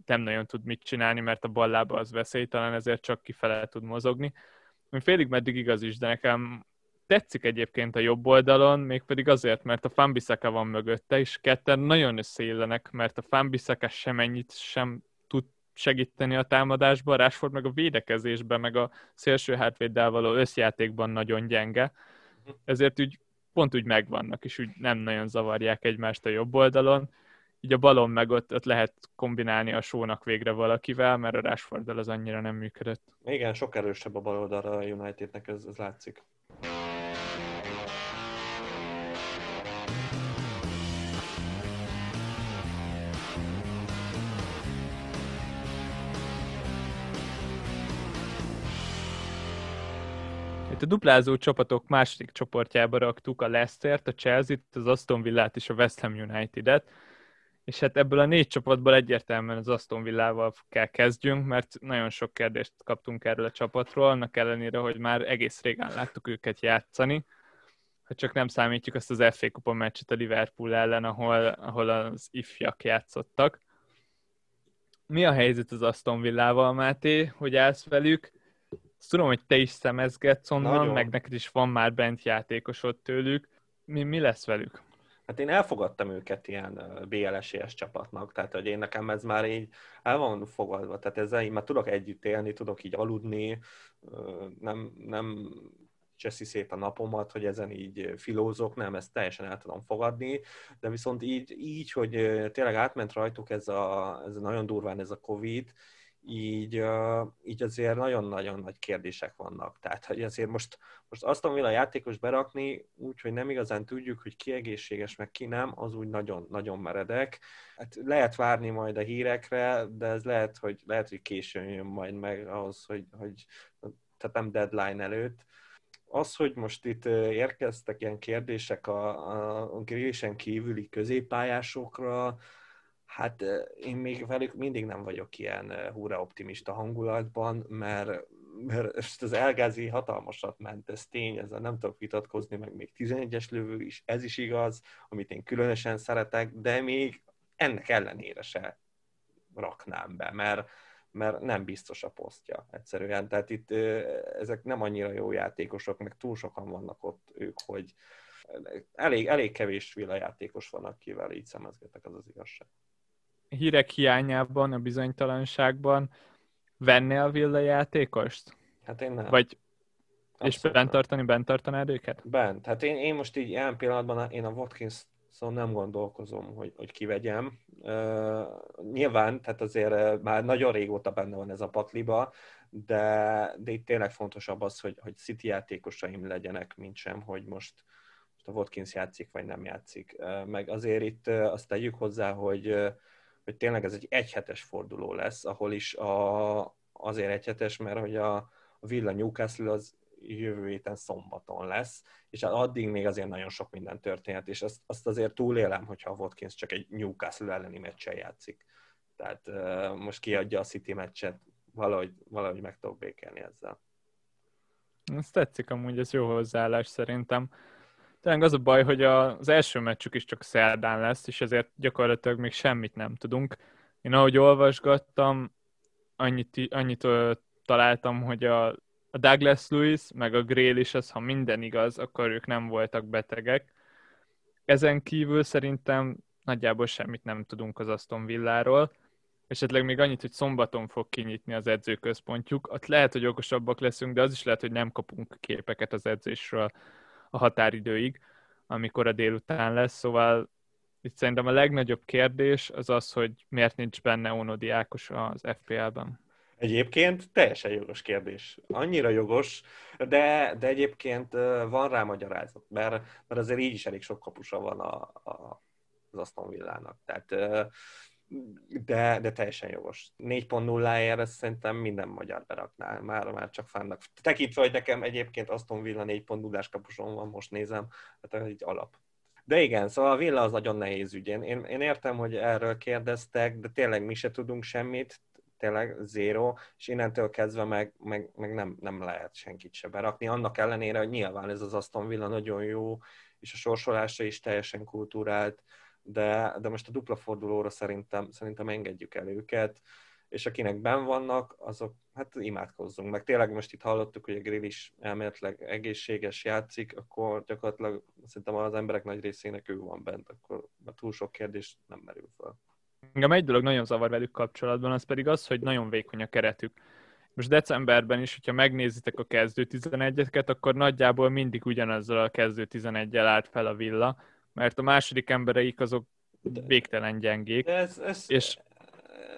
nem nagyon tud mit csinálni, mert a ballába az veszélytelen, ezért csak kifele tud mozogni. Félig meddig igaz is, de nekem tetszik egyébként a jobb oldalon, mégpedig azért, mert a Fambisaka van mögötte, és ketten nagyon összeillenek, mert a Fambisaka sem ennyit sem segíteni a támadásban, Rashford meg a védekezésben, meg a szélső hátvéddel való összjátékban nagyon gyenge. Ezért úgy pont úgy megvannak, és úgy nem nagyon zavarják egymást a jobb oldalon. Így a balon meg ott, ott lehet kombinálni a sónak végre valakivel, mert a rashford az annyira nem működött. Igen, sok erősebb a bal oldalra a Unitednek, ez, ez látszik. Itt a duplázó csapatok második csoportjába raktuk a Leicester-t, a Chelsea-t, az Aston Villát és a West Ham United-et. És hát ebből a négy csapatból egyértelműen az Aston Villával kell kezdjünk, mert nagyon sok kérdést kaptunk erről a csapatról, annak ellenére, hogy már egész régen láttuk őket játszani. Ha csak nem számítjuk azt az FA Kupa meccset a Liverpool ellen, ahol, ahol az ifjak játszottak. Mi a helyzet az Aston Villával, Máté, hogy állsz velük? Azt tudom, hogy te is szemezgetsz onnan, Nagyon. meg neked is van már bent játékosod tőlük. Mi, mi lesz velük? Hát én elfogadtam őket ilyen BLSES csapatnak, tehát hogy én nekem ez már így el van fogadva, tehát ezzel én már tudok együtt élni, tudok így aludni, nem, nem cseszi szét a napomat, hogy ezen így filózok, nem, ezt teljesen el tudom fogadni, de viszont így, így hogy tényleg átment rajtuk ez a, ez a nagyon durván ez a Covid, így, így azért nagyon-nagyon nagy kérdések vannak. Tehát, hogy azért most, most azt a játékos berakni, úgyhogy nem igazán tudjuk, hogy ki egészséges, meg ki nem, az úgy nagyon-nagyon meredek. Hát lehet várni majd a hírekre, de ez lehet, hogy, lehet, hogy későn jön majd meg ahhoz, hogy, hogy tehát nem deadline előtt. Az, hogy most itt érkeztek ilyen kérdések a, a, a kívüli középpályásokra, Hát én még velük mindig nem vagyok ilyen húra optimista hangulatban, mert, mert az elgázi hatalmasat ment, ez tény, ezzel nem tudok vitatkozni, meg még 11-es lövő is, ez is igaz, amit én különösen szeretek, de még ennek ellenére se raknám be, mert, mert nem biztos a posztja egyszerűen. Tehát itt ezek nem annyira jó játékosok, meg túl sokan vannak ott ők, hogy elég, elég kevés játékos van, akivel így szemezgetek, az az igazság hírek hiányában, a bizonytalanságban venne a Villa játékost? Hát én nem. Vagy És bent tartani, bent tartanád őket? Bent. Hát én, én most így ilyen pillanatban én a Watkins szóval nem gondolkozom, hogy, hogy kivegyem. Uh, nyilván, tehát azért már nagyon régóta benne van ez a pakliba, de, de itt tényleg fontosabb az, hogy, hogy City játékosaim legyenek, mint sem, hogy most, most a Watkins játszik, vagy nem játszik. Uh, meg azért itt uh, azt tegyük hozzá, hogy, uh, hogy tényleg ez egy egyhetes forduló lesz, ahol is a, azért egyhetes, mert hogy a, a Villa Newcastle az jövő héten szombaton lesz, és addig még azért nagyon sok minden történhet, és azt, azt azért túlélem, hogyha a Watkins csak egy Newcastle elleni meccsen játszik. Tehát uh, most kiadja a City meccset, valahogy, valahogy meg tudok békelni ezzel. Ez tetszik amúgy, ez jó hozzáállás szerintem. Tényleg az a baj, hogy az első meccsük is csak szerdán lesz, és ezért gyakorlatilag még semmit nem tudunk. Én ahogy olvasgattam, annyit, annyit találtam, hogy a a Douglas Lewis, meg a Grail is az, ha minden igaz, akkor ők nem voltak betegek. Ezen kívül szerintem nagyjából semmit nem tudunk az Aston Villáról. Esetleg még annyit, hogy szombaton fog kinyitni az edzőközpontjuk. Ott lehet, hogy okosabbak leszünk, de az is lehet, hogy nem kapunk képeket az edzésről a határidőig, amikor a délután lesz. Szóval itt szerintem a legnagyobb kérdés az az, hogy miért nincs benne Ónodi Ákos az FPL-ben. Egyébként teljesen jogos kérdés. Annyira jogos, de, de egyébként van rá magyarázat, mert, mert azért így is elég sok kapusa van a, a, az Aston Villának. Tehát, de, de teljesen jogos. 4.0-ért ezt szerintem minden magyar berakná, már, már csak fánnak. Tekintve, hogy nekem egyébként Aston Villa 4.0-ás kapuson van, most nézem, hát egy alap. De igen, szóval a Villa az nagyon nehéz ügy. Én, én értem, hogy erről kérdeztek, de tényleg mi se tudunk semmit, tényleg zéro, és innentől kezdve meg, meg, meg nem, nem lehet senkit se berakni, annak ellenére, hogy nyilván ez az Aston Villa nagyon jó, és a sorsolása is teljesen kultúrált, de, de most a dupla fordulóra szerintem, szerintem engedjük el őket, és akinek ben vannak, azok hát imádkozzunk. Meg tényleg most itt hallottuk, hogy a Grill is elméletileg egészséges játszik, akkor gyakorlatilag szerintem az emberek nagy részének ő van bent, akkor túl sok kérdés nem merül fel. Engem egy dolog nagyon zavar velük kapcsolatban, az pedig az, hogy nagyon vékony a keretük. Most decemberben is, hogyha megnézitek a kezdő 11-eket, akkor nagyjából mindig ugyanazzal a kezdő 11-el állt fel a villa, mert a második embereik azok végtelen gyengék. De ez, ez, és...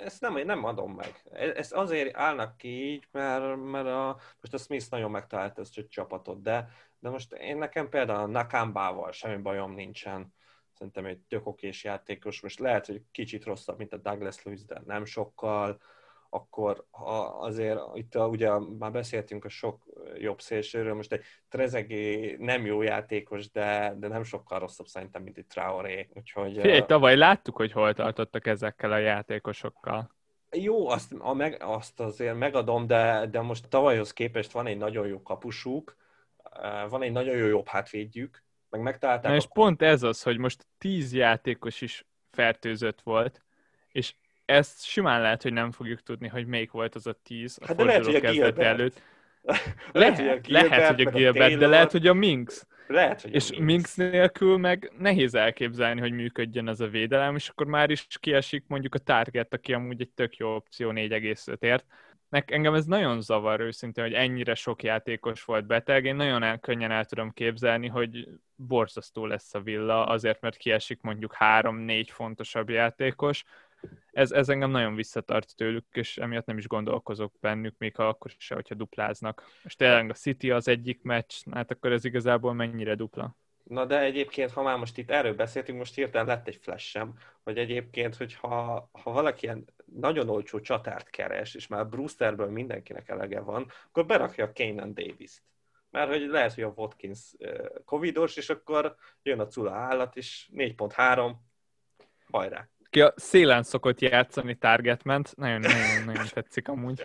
ezt nem, nem adom meg. Ezt azért állnak ki így, mert, mert a, most a Smith nagyon megtalált ezt a csapatot, de, de most én nekem például a Nakambával semmi bajom nincsen szerintem egy tök okés játékos, most lehet, hogy kicsit rosszabb, mint a Douglas Lewis, de nem sokkal, akkor ha azért itt a, ugye már beszéltünk a sok jobb szélsőről, most egy Trezegé nem jó játékos, de, de nem sokkal rosszabb szerintem, mint egy Traoré. Úgyhogy, Figyelj, tavaly láttuk, hogy hol tartottak ezekkel a játékosokkal. Jó, azt, a meg, azt azért megadom, de, de most tavalyhoz képest van egy nagyon jó kapusuk, van egy nagyon jó jobb hátvédjük, meg megtalálták. Na és a... pont ez az, hogy most tíz játékos is fertőzött volt, és ezt simán lehet, hogy nem fogjuk tudni, hogy melyik volt az a tíz a hát de lehet, kezdet előtt. lehet, hogy a Gilbert, lehet, hogy a Gilbert, a de lehet, hogy a Minx. Lehet, hogy és Minx. Minx nélkül meg nehéz elképzelni, hogy működjön ez a védelem, és akkor már is kiesik mondjuk a Target, aki amúgy egy tök jó opció 4,5 ért nek, engem ez nagyon zavar őszintén, hogy ennyire sok játékos volt beteg. Én nagyon el, könnyen el tudom képzelni, hogy borzasztó lesz a villa, azért, mert kiesik mondjuk három-négy fontosabb játékos. Ez, ez engem nagyon visszatart tőlük, és emiatt nem is gondolkozok bennük, még ha akkor se, hogyha dupláznak. Most tényleg a City az egyik meccs, hát akkor ez igazából mennyire dupla? Na de egyébként, ha már most itt erről beszéltünk, most hirtelen lett egy flashem, hogy egyébként, hogyha ha valaki ilyen nagyon olcsó csatárt keres, és már Brewsterből mindenkinek elege van, akkor berakja a Kanan Davis-t. Mert hogy lehet, hogy a Watkins covidos, és akkor jön a Cula állat, és 4.3, hajrá. Ki a szélen szokott játszani targetment, nagyon, nagyon, nagyon tetszik amúgy.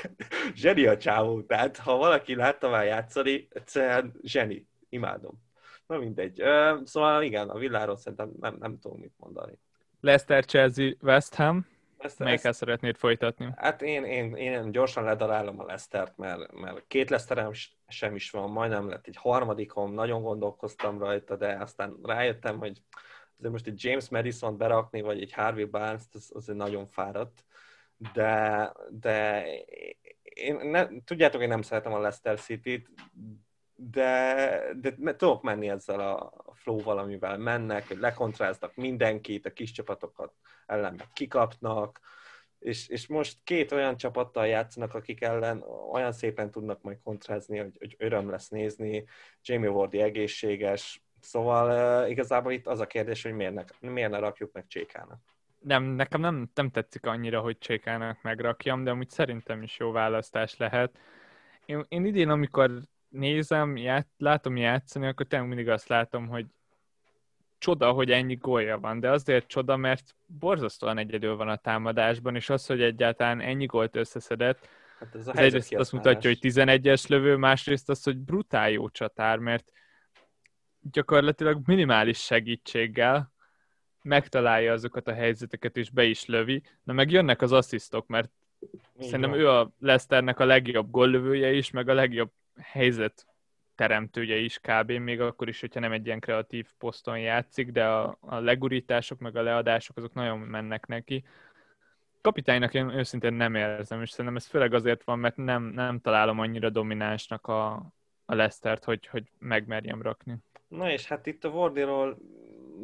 zseni a csávó, tehát ha valaki látta már játszani, egyszerűen zseni, imádom. Na mindegy. Szóval igen, a villáról szerintem nem, nem tudom mit mondani. Leicester, Chelsea, West Ham. Ezt, Melyikkel ezt, szeretnéd folytatni? Hát én, én, én gyorsan ledarálom a Lesztert, mert, mert két Leszterem sem is van, majdnem lett egy harmadikom, nagyon gondolkoztam rajta, de aztán rájöttem, hogy azért most egy James Madison berakni, vagy egy Harvey Barnes, az azért nagyon fáradt, de, de én ne, tudjátok, én nem szeretem a Leicester City-t, de, de tudok menni ezzel a flow valamivel mennek, hogy lekontráztak mindenkit, a kis csapatokat ellen kikapnak, és, és most két olyan csapattal játszanak, akik ellen olyan szépen tudnak majd kontrázni, hogy, hogy öröm lesz nézni, Jamie Wardi egészséges, szóval uh, igazából itt az a kérdés, hogy miért ne, miért ne rakjuk meg Csékának. Nem, nekem nem, nem tetszik annyira, hogy Csékának megrakjam, de amúgy szerintem is jó választás lehet. Én, én idén, amikor nézem, ját, látom játszani, akkor tényleg mindig azt látom, hogy csoda, hogy ennyi gólja van, de azért csoda, mert borzasztóan egyedül van a támadásban, és az, hogy egyáltalán ennyi gólt összeszedett, hát ez a egyrészt azt mutatja, hogy 11-es lövő, másrészt az, hogy brutál jó csatár, mert gyakorlatilag minimális segítséggel megtalálja azokat a helyzeteket, és be is lövi, de meg jönnek az asszisztok, mert Igen. szerintem ő a Leicesternek a legjobb gollövője is, meg a legjobb helyzet teremtője is kb. még akkor is, hogyha nem egy ilyen kreatív poszton játszik, de a, a legurítások meg a leadások azok nagyon mennek neki. Kapitánynak én őszintén nem érzem, és szerintem ez főleg azért van, mert nem, nem találom annyira dominánsnak a, a Leicester-t, hogy, hogy megmerjem rakni. Na és hát itt a Wardiról,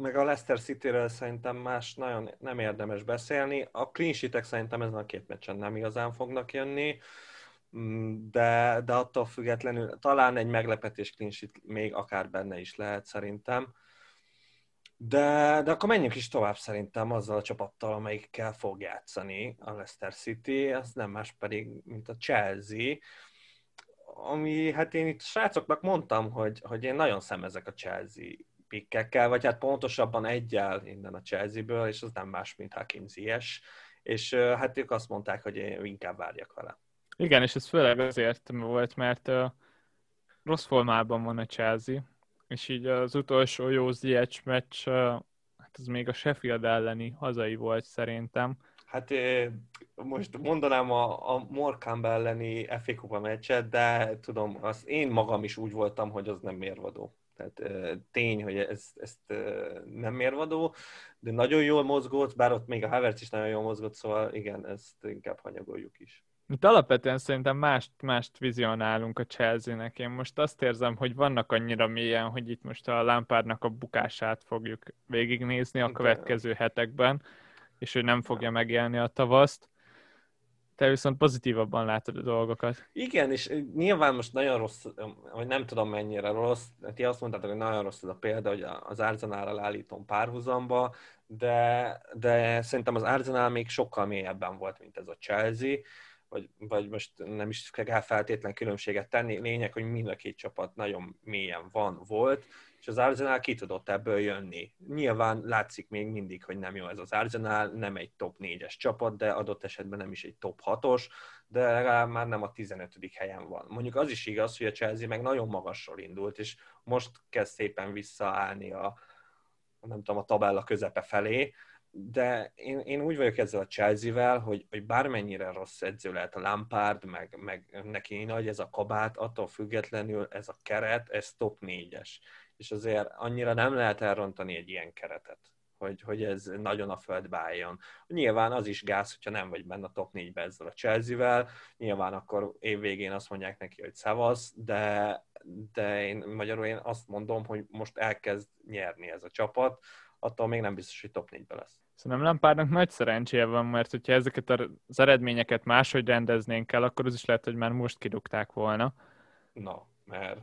meg a Leicester City-ről szerintem más nagyon nem érdemes beszélni. A clean sheet szerintem ezen a két meccsen nem igazán fognak jönni. Mm, de, de attól függetlenül talán egy meglepetés klinsit még akár benne is lehet szerintem. De, de akkor menjünk is tovább szerintem azzal a csapattal, amelyikkel fog játszani a Leicester City, az nem más pedig, mint a Chelsea, ami, hát én itt srácoknak mondtam, hogy, hogy én nagyon szemezek a Chelsea pikkekkel, vagy hát pontosabban egyel innen a Chelsea-ből, és az nem más, mint Hakim Ziyech, és hát ők azt mondták, hogy én inkább várjak vele. Igen, és ez főleg azért volt, mert uh, rossz formában van a Chelsea, és így az utolsó jó Ziyech meccs, hát az még a Sheffield elleni hazai volt szerintem. Hát most mondanám a, a Morkamp elleni FA Kupa meccset, de tudom, az én magam is úgy voltam, hogy az nem mérvadó. Tehát tény, hogy ez, ezt nem mérvadó, de nagyon jól mozgott, bár ott még a Havertz is nagyon jól mozgott, szóval igen, ezt inkább hanyagoljuk is. Itt alapvetően szerintem mást, mást vizionálunk a Chelsea-nek. Én most azt érzem, hogy vannak annyira mélyen, hogy itt most a Lampardnak a bukását fogjuk végignézni a következő hetekben, és hogy nem fogja megélni a tavaszt. Te viszont pozitívabban látod a dolgokat. Igen, és nyilván most nagyon rossz, vagy nem tudom mennyire rossz, ti azt mondtátok, hogy nagyon rossz ez a példa, hogy az Arsenal-ral állítom párhuzamba, de, de szerintem az Arsenal még sokkal mélyebben volt, mint ez a Chelsea, vagy, vagy most nem is kell feltétlen különbséget tenni, lényeg, hogy mind a két csapat nagyon mélyen van, volt, és az Arsenal ki tudott ebből jönni. Nyilván látszik még mindig, hogy nem jó ez az Arsenal, nem egy top 4-es csapat, de adott esetben nem is egy top 6-os, de legalább már nem a 15. helyen van. Mondjuk az is igaz, hogy a Chelsea meg nagyon magasról indult, és most kezd szépen visszaállni a, nem tudom, a tabella közepe felé, de én, én úgy vagyok ezzel a Chelsea-vel, hogy, hogy bármennyire rossz edző lehet a Lampard, meg, meg neki nagy ez a kabát, attól függetlenül ez a keret, ez top 4-es. És azért annyira nem lehet elrontani egy ilyen keretet, hogy, hogy ez nagyon a földbe álljon. Nyilván az is gáz, hogyha nem vagy benne a top 4-be ezzel a Chelsea-vel, nyilván akkor évvégén azt mondják neki, hogy szavasz, de, de én magyarul én azt mondom, hogy most elkezd nyerni ez a csapat, attól még nem biztos, hogy top 4-be lesz. Szerintem Lampardnak nagy szerencséje van, mert hogyha ezeket az eredményeket máshogy rendeznénk el, akkor az is lehet, hogy már most kidugták volna. Na, mert...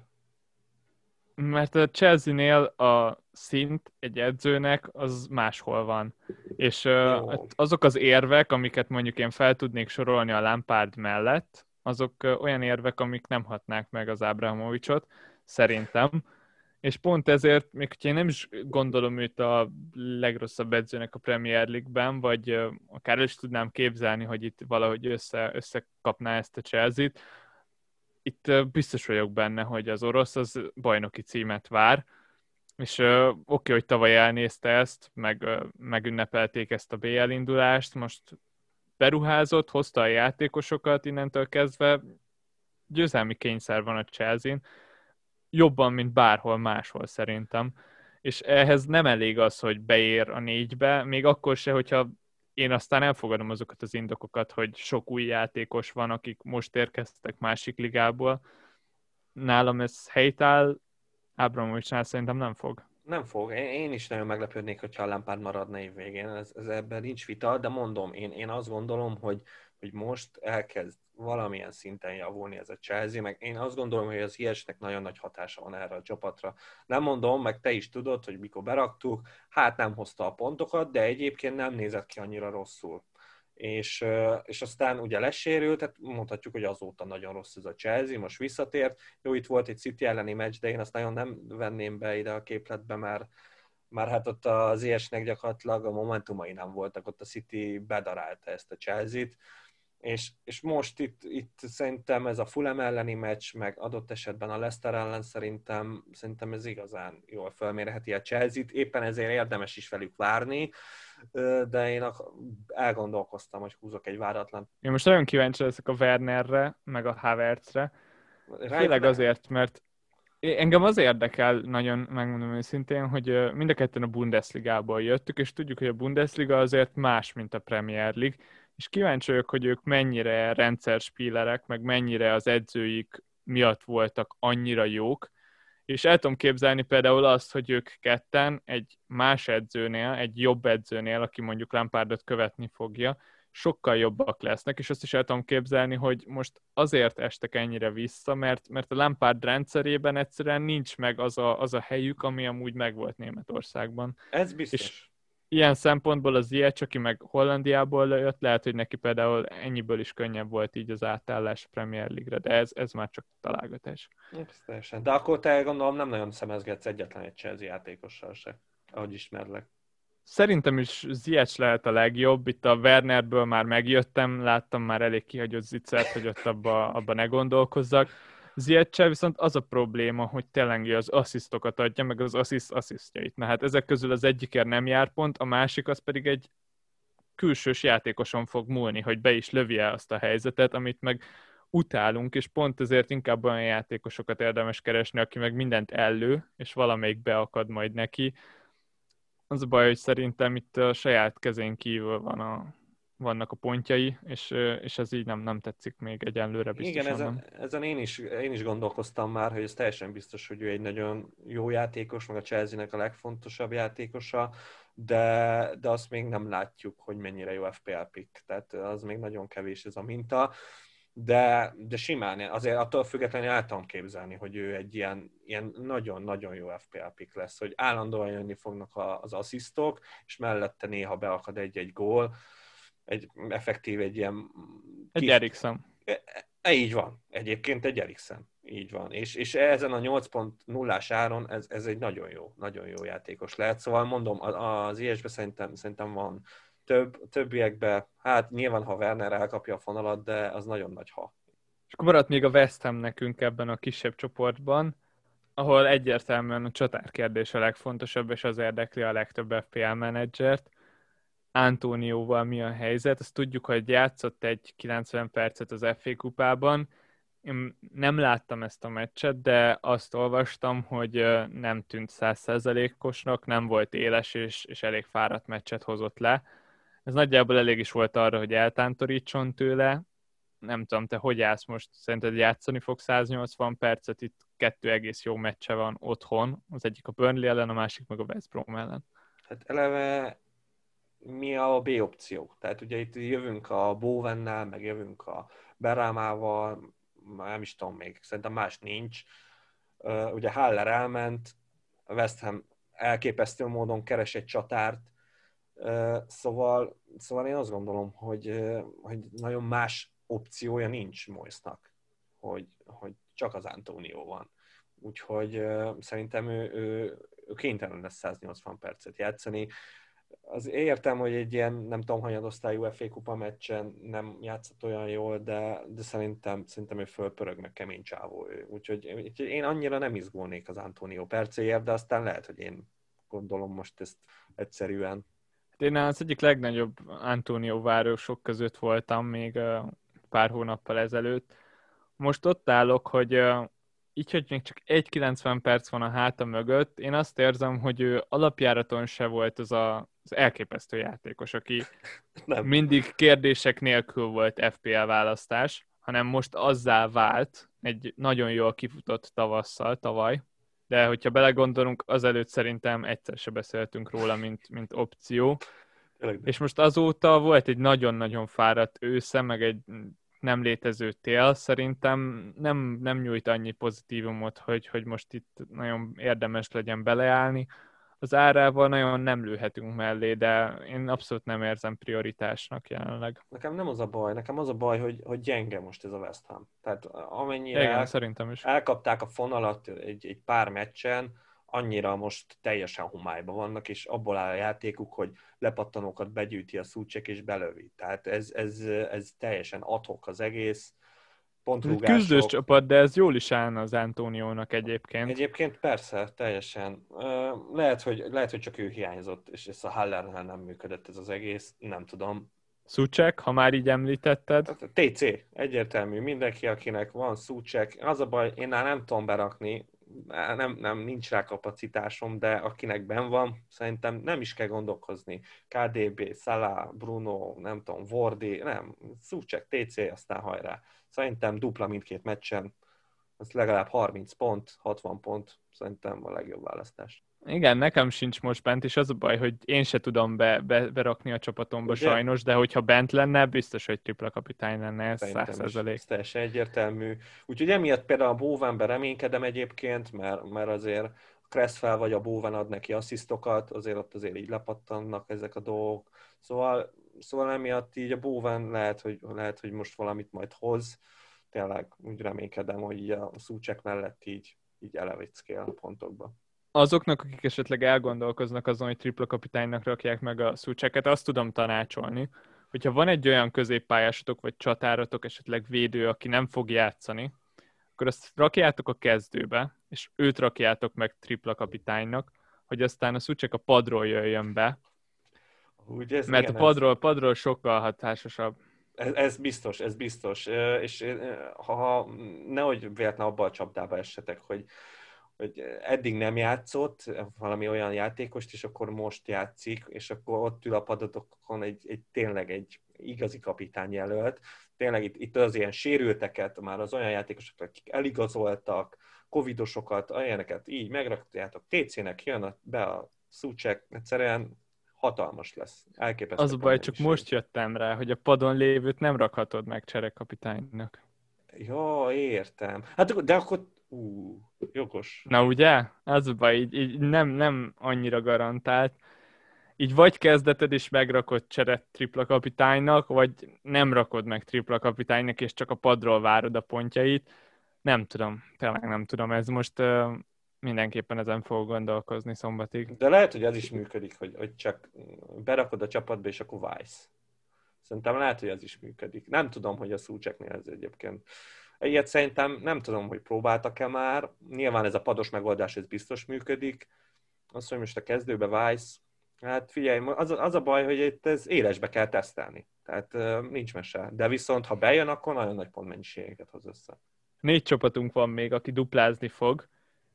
Mert a Chelsea-nél a szint egy edzőnek az máshol van. És Jó. azok az érvek, amiket mondjuk én fel tudnék sorolni a Lampard mellett, azok olyan érvek, amik nem hatnák meg az Abrahamovicsot, szerintem és pont ezért, még hogyha én nem is gondolom őt a legrosszabb edzőnek a Premier League-ben, vagy akár is tudnám képzelni, hogy itt valahogy össze, összekapná ezt a Chelsea-t, itt biztos vagyok benne, hogy az orosz az bajnoki címet vár, és oké, okay, hogy tavaly elnézte ezt, meg megünnepelték ezt a BL indulást, most beruházott, hozta a játékosokat innentől kezdve, győzelmi kényszer van a Chelsea-n, jobban, mint bárhol máshol szerintem. És ehhez nem elég az, hogy beér a négybe, még akkor se, hogyha én aztán elfogadom azokat az indokokat, hogy sok új játékos van, akik most érkeztek másik ligából. Nálam ez helytáll, Ábramovicsnál szerintem nem fog. Nem fog. Én is nagyon meglepődnék, hogyha a Lampard maradna év végén. Ez, ez ebben nincs vita, de mondom, én, én azt gondolom, hogy, hogy most elkezd valamilyen szinten javulni ez a Chelsea, meg én azt gondolom, hogy az ilyesnek nagyon nagy hatása van erre a csapatra. Nem mondom, meg te is tudod, hogy mikor beraktuk, hát nem hozta a pontokat, de egyébként nem nézett ki annyira rosszul. És, és aztán ugye lesérült, tehát mondhatjuk, hogy azóta nagyon rossz ez a Chelsea, most visszatért. Jó, itt volt egy City elleni meccs, de én azt nagyon nem venném be ide a képletbe, mert már hát ott az ilyesnek gyakorlatilag a momentumai nem voltak, ott a City bedarálta ezt a Chelsea-t, és, és most itt, itt szerintem ez a Fulham elleni meccs, meg adott esetben a Leicester ellen szerintem, szerintem ez igazán jól felmérheti a Chelsea-t, éppen ezért érdemes is velük várni, de én elgondolkoztam, hogy húzok egy váratlan. Én most nagyon kíváncsi leszek a Wernerre, meg a Havertzre, főleg azért, mert Engem az érdekel nagyon, megmondom őszintén, hogy mind a ketten a Bundesligából jöttük, és tudjuk, hogy a Bundesliga azért más, mint a Premier League, és kíváncsi vagyok, hogy ők mennyire rendszerspílerek, meg mennyire az edzőik miatt voltak annyira jók, és el tudom képzelni például azt, hogy ők ketten egy más edzőnél, egy jobb edzőnél, aki mondjuk Lampardot követni fogja, sokkal jobbak lesznek, és azt is el tudom képzelni, hogy most azért estek ennyire vissza, mert, mert a Lampard rendszerében egyszerűen nincs meg az a, az a helyük, ami amúgy megvolt Németországban. Ez biztos. És ilyen szempontból az Ziyech, aki meg Hollandiából jött, lehet, hogy neki például ennyiből is könnyebb volt így az átállás a Premier League-re, de ez, ez már csak találgatás. Teljesen. De akkor te gondolom nem nagyon szemezgetsz egyetlen egy Chelsea játékossal se, ahogy ismerlek. Szerintem is Ziyech lehet a legjobb, itt a Wernerből már megjöttem, láttam már elég kihagyott zicert, hogy ott abba, abba ne gondolkozzak Ziyechel viszont az a probléma, hogy tényleg az asszisztokat adja, meg az assziszt asszisztjait. Na hát ezek közül az egyikért nem jár pont, a másik az pedig egy külsős játékoson fog múlni, hogy be is lövi el azt a helyzetet, amit meg utálunk, és pont ezért inkább olyan játékosokat érdemes keresni, aki meg mindent ellő, és valamelyik beakad majd neki. Az a baj, hogy szerintem itt a saját kezén kívül van a, vannak a pontjai, és, és ez így nem, nem tetszik még egyenlőre biztosan. Igen, ezen, ezen én, is, én is gondolkoztam már, hogy ez teljesen biztos, hogy ő egy nagyon jó játékos, meg a Chelsea-nek a legfontosabb játékosa, de, de azt még nem látjuk, hogy mennyire jó FPL pick, tehát az még nagyon kevés ez a minta, de, de simán, azért attól függetlenül el tudom képzelni, hogy ő egy ilyen, ilyen nagyon-nagyon jó FPL pick lesz, hogy állandóan jönni fognak az asszisztok, és mellette néha beakad egy-egy gól, egy effektív, egy ilyen... Egy kis... Eriksen. E, e, így van. Egyébként egy Eriksen. Így van. És, és ezen a 8.0-ás áron ez, ez egy nagyon jó, nagyon jó játékos lehet. Szóval mondom, az ilyesben szerintem, szerintem van több, többiekben, hát nyilván, ha Werner elkapja a fonalat, de az nagyon nagy ha. És akkor maradt még a West Ham nekünk ebben a kisebb csoportban, ahol egyértelműen a csatár kérdés a legfontosabb, és az érdekli a legtöbb FPL menedzsert. Antónióval mi a helyzet. Azt tudjuk, hogy játszott egy 90 percet az FA kupában. Én nem láttam ezt a meccset, de azt olvastam, hogy nem tűnt százszerzelékosnak, nem volt éles, és, és elég fáradt meccset hozott le. Ez nagyjából elég is volt arra, hogy eltántorítson tőle. Nem tudom, te hogy állsz most? Szerinted játszani fog 180 percet? Itt kettő egész jó meccse van otthon. Az egyik a Burnley ellen, a másik meg a West Brom ellen. Hát eleve mi a B opció. Tehát ugye itt jövünk a Bowennel, meg jövünk a Berámával, nem is tudom még, szerintem más nincs. Ugye Haller elment, West Ham elképesztő módon keres egy csatárt, szóval, szóval én azt gondolom, hogy, hogy nagyon más opciója nincs Moisnak, hogy, hogy csak az Antonio van. Úgyhogy szerintem ő, ő, ő kénytelen lesz 180 percet játszani az értem, hogy egy ilyen, nem tudom, hanyadosztályú FA kupa meccsen nem játszott olyan jól, de, de szerintem, szerintem ő fölpörög, meg kemény csávó. Úgyhogy, úgyhogy én annyira nem izgulnék az Antonio percéért, de aztán lehet, hogy én gondolom most ezt egyszerűen. Hát én az egyik legnagyobb Antonio városok között voltam még pár hónappal ezelőtt. Most ott állok, hogy így, hogy még csak 1,90 perc van a háta mögött, én azt érzem, hogy ő alapjáraton se volt az a az elképesztő játékos, aki nem. mindig kérdések nélkül volt FPL választás, hanem most azzá vált egy nagyon jól kifutott tavasszal tavaly, de hogyha belegondolunk, azelőtt szerintem egyszer se beszéltünk róla, mint, mint opció. És most azóta volt egy nagyon-nagyon fáradt ősze, meg egy nem létező tél, szerintem nem, nem nyújt annyi pozitívumot, hogy, hogy most itt nagyon érdemes legyen beleállni. Az árával nagyon nem lőhetünk mellé, de én abszolút nem érzem prioritásnak jelenleg. Nekem nem az a baj, nekem az a baj, hogy, hogy gyenge most ez a West Ham. Tehát amennyire Igen, el, szerintem is. elkapták a fonalat egy, egy pár meccsen, annyira most teljesen homályban vannak, és abból áll a játékuk, hogy lepattanókat begyűjti a szúcsek és belövi. Tehát ez, ez, ez teljesen adhok az egész. Pontrúgások. Küzdős csapat, de ez jól is állna az Antóniónak egyébként. Egyébként persze, teljesen. Lehet, hogy, lehet, hogy csak ő hiányzott, és ez a Hallernel nem működött ez az egész, nem tudom. Szucsek, ha már így említetted. Hát, TC, egyértelmű. Mindenki, akinek van Szucsek. Az a baj, én nem tudom berakni, nem, nem, nincs rá kapacitásom, de akinek ben van, szerintem nem is kell gondolkozni. KDB, Salah, Bruno, nem tudom, Vordi, nem, Szucsek, TC, aztán hajrá. Szerintem dupla mindkét meccsen, az legalább 30 pont, 60 pont, szerintem a legjobb választás. Igen, nekem sincs most bent, és az a baj, hogy én se tudom be, be, berakni a csapatomba Ugye? sajnos, de hogyha bent lenne, biztos, hogy tripla kapitány lenne, ez százszerzelék. Ez teljesen egyértelmű. Úgyhogy emiatt például a Bóvenben reménykedem egyébként, mert, mert azért a Cressfel vagy a Bóven ad neki asszisztokat, azért ott azért így lepattannak ezek a dolgok. Szóval, szóval emiatt így a Bóven lehet, hogy, lehet, hogy most valamit majd hoz. Tényleg úgy reménykedem, hogy a szúcsek mellett így, így elevickél a pontokba azoknak, akik esetleg elgondolkoznak azon, hogy tripla kapitánynak rakják meg a szúcseket, azt tudom tanácsolni, hogyha van egy olyan középpályásotok, vagy csatáratok, esetleg védő, aki nem fog játszani, akkor azt rakjátok a kezdőbe, és őt rakjátok meg tripla kapitánynak, hogy aztán a szúcsek a padról jöjjön be, Úgy, ez mert igen, a padról, ez... padról sokkal hatásosabb. Ez, ez biztos, ez biztos. És ha, nehogy véletlen abba a csapdába essetek, hogy hogy eddig nem játszott valami olyan játékost, és akkor most játszik, és akkor ott ül a padotokon egy, egy tényleg egy igazi kapitány jelölt. Tényleg itt, itt az ilyen sérülteket, már az olyan játékosok, akik eligazoltak, covidosokat, olyaneket így megrakjátok, TC-nek jön be a szúcsek, egyszerűen hatalmas lesz. Elképesztő. Az a baj, csak most jöttem rá, hogy a padon lévőt nem rakhatod meg cserekapitánynak. Ja, értem. Hát de akkor Ú, jogos. Na ugye? Az a baj, így, így nem, nem annyira garantált. Így vagy kezdeted és megrakod cseret tripla kapitánynak, vagy nem rakod meg tripla kapitánynak, és csak a padról várod a pontjait. Nem tudom, tényleg nem tudom. Ez most uh, mindenképpen ezen fog gondolkozni szombatig. De lehet, hogy ez is működik, hogy, hogy csak berakod a csapatba, és akkor válsz. Szerintem lehet, hogy ez is működik. Nem tudom, hogy a Szúcseknél ez egyébként Ilyet szerintem nem tudom, hogy próbáltak-e már. Nyilván ez a pados megoldás, ez biztos működik. Azt, hogy most a kezdőbe válsz, hát figyelj, az, az a baj, hogy itt ez élesbe kell tesztelni. Tehát nincs mese. De viszont, ha bejön, akkor nagyon nagy pontmennyiségeket hoz össze. Négy csapatunk van még, aki duplázni fog,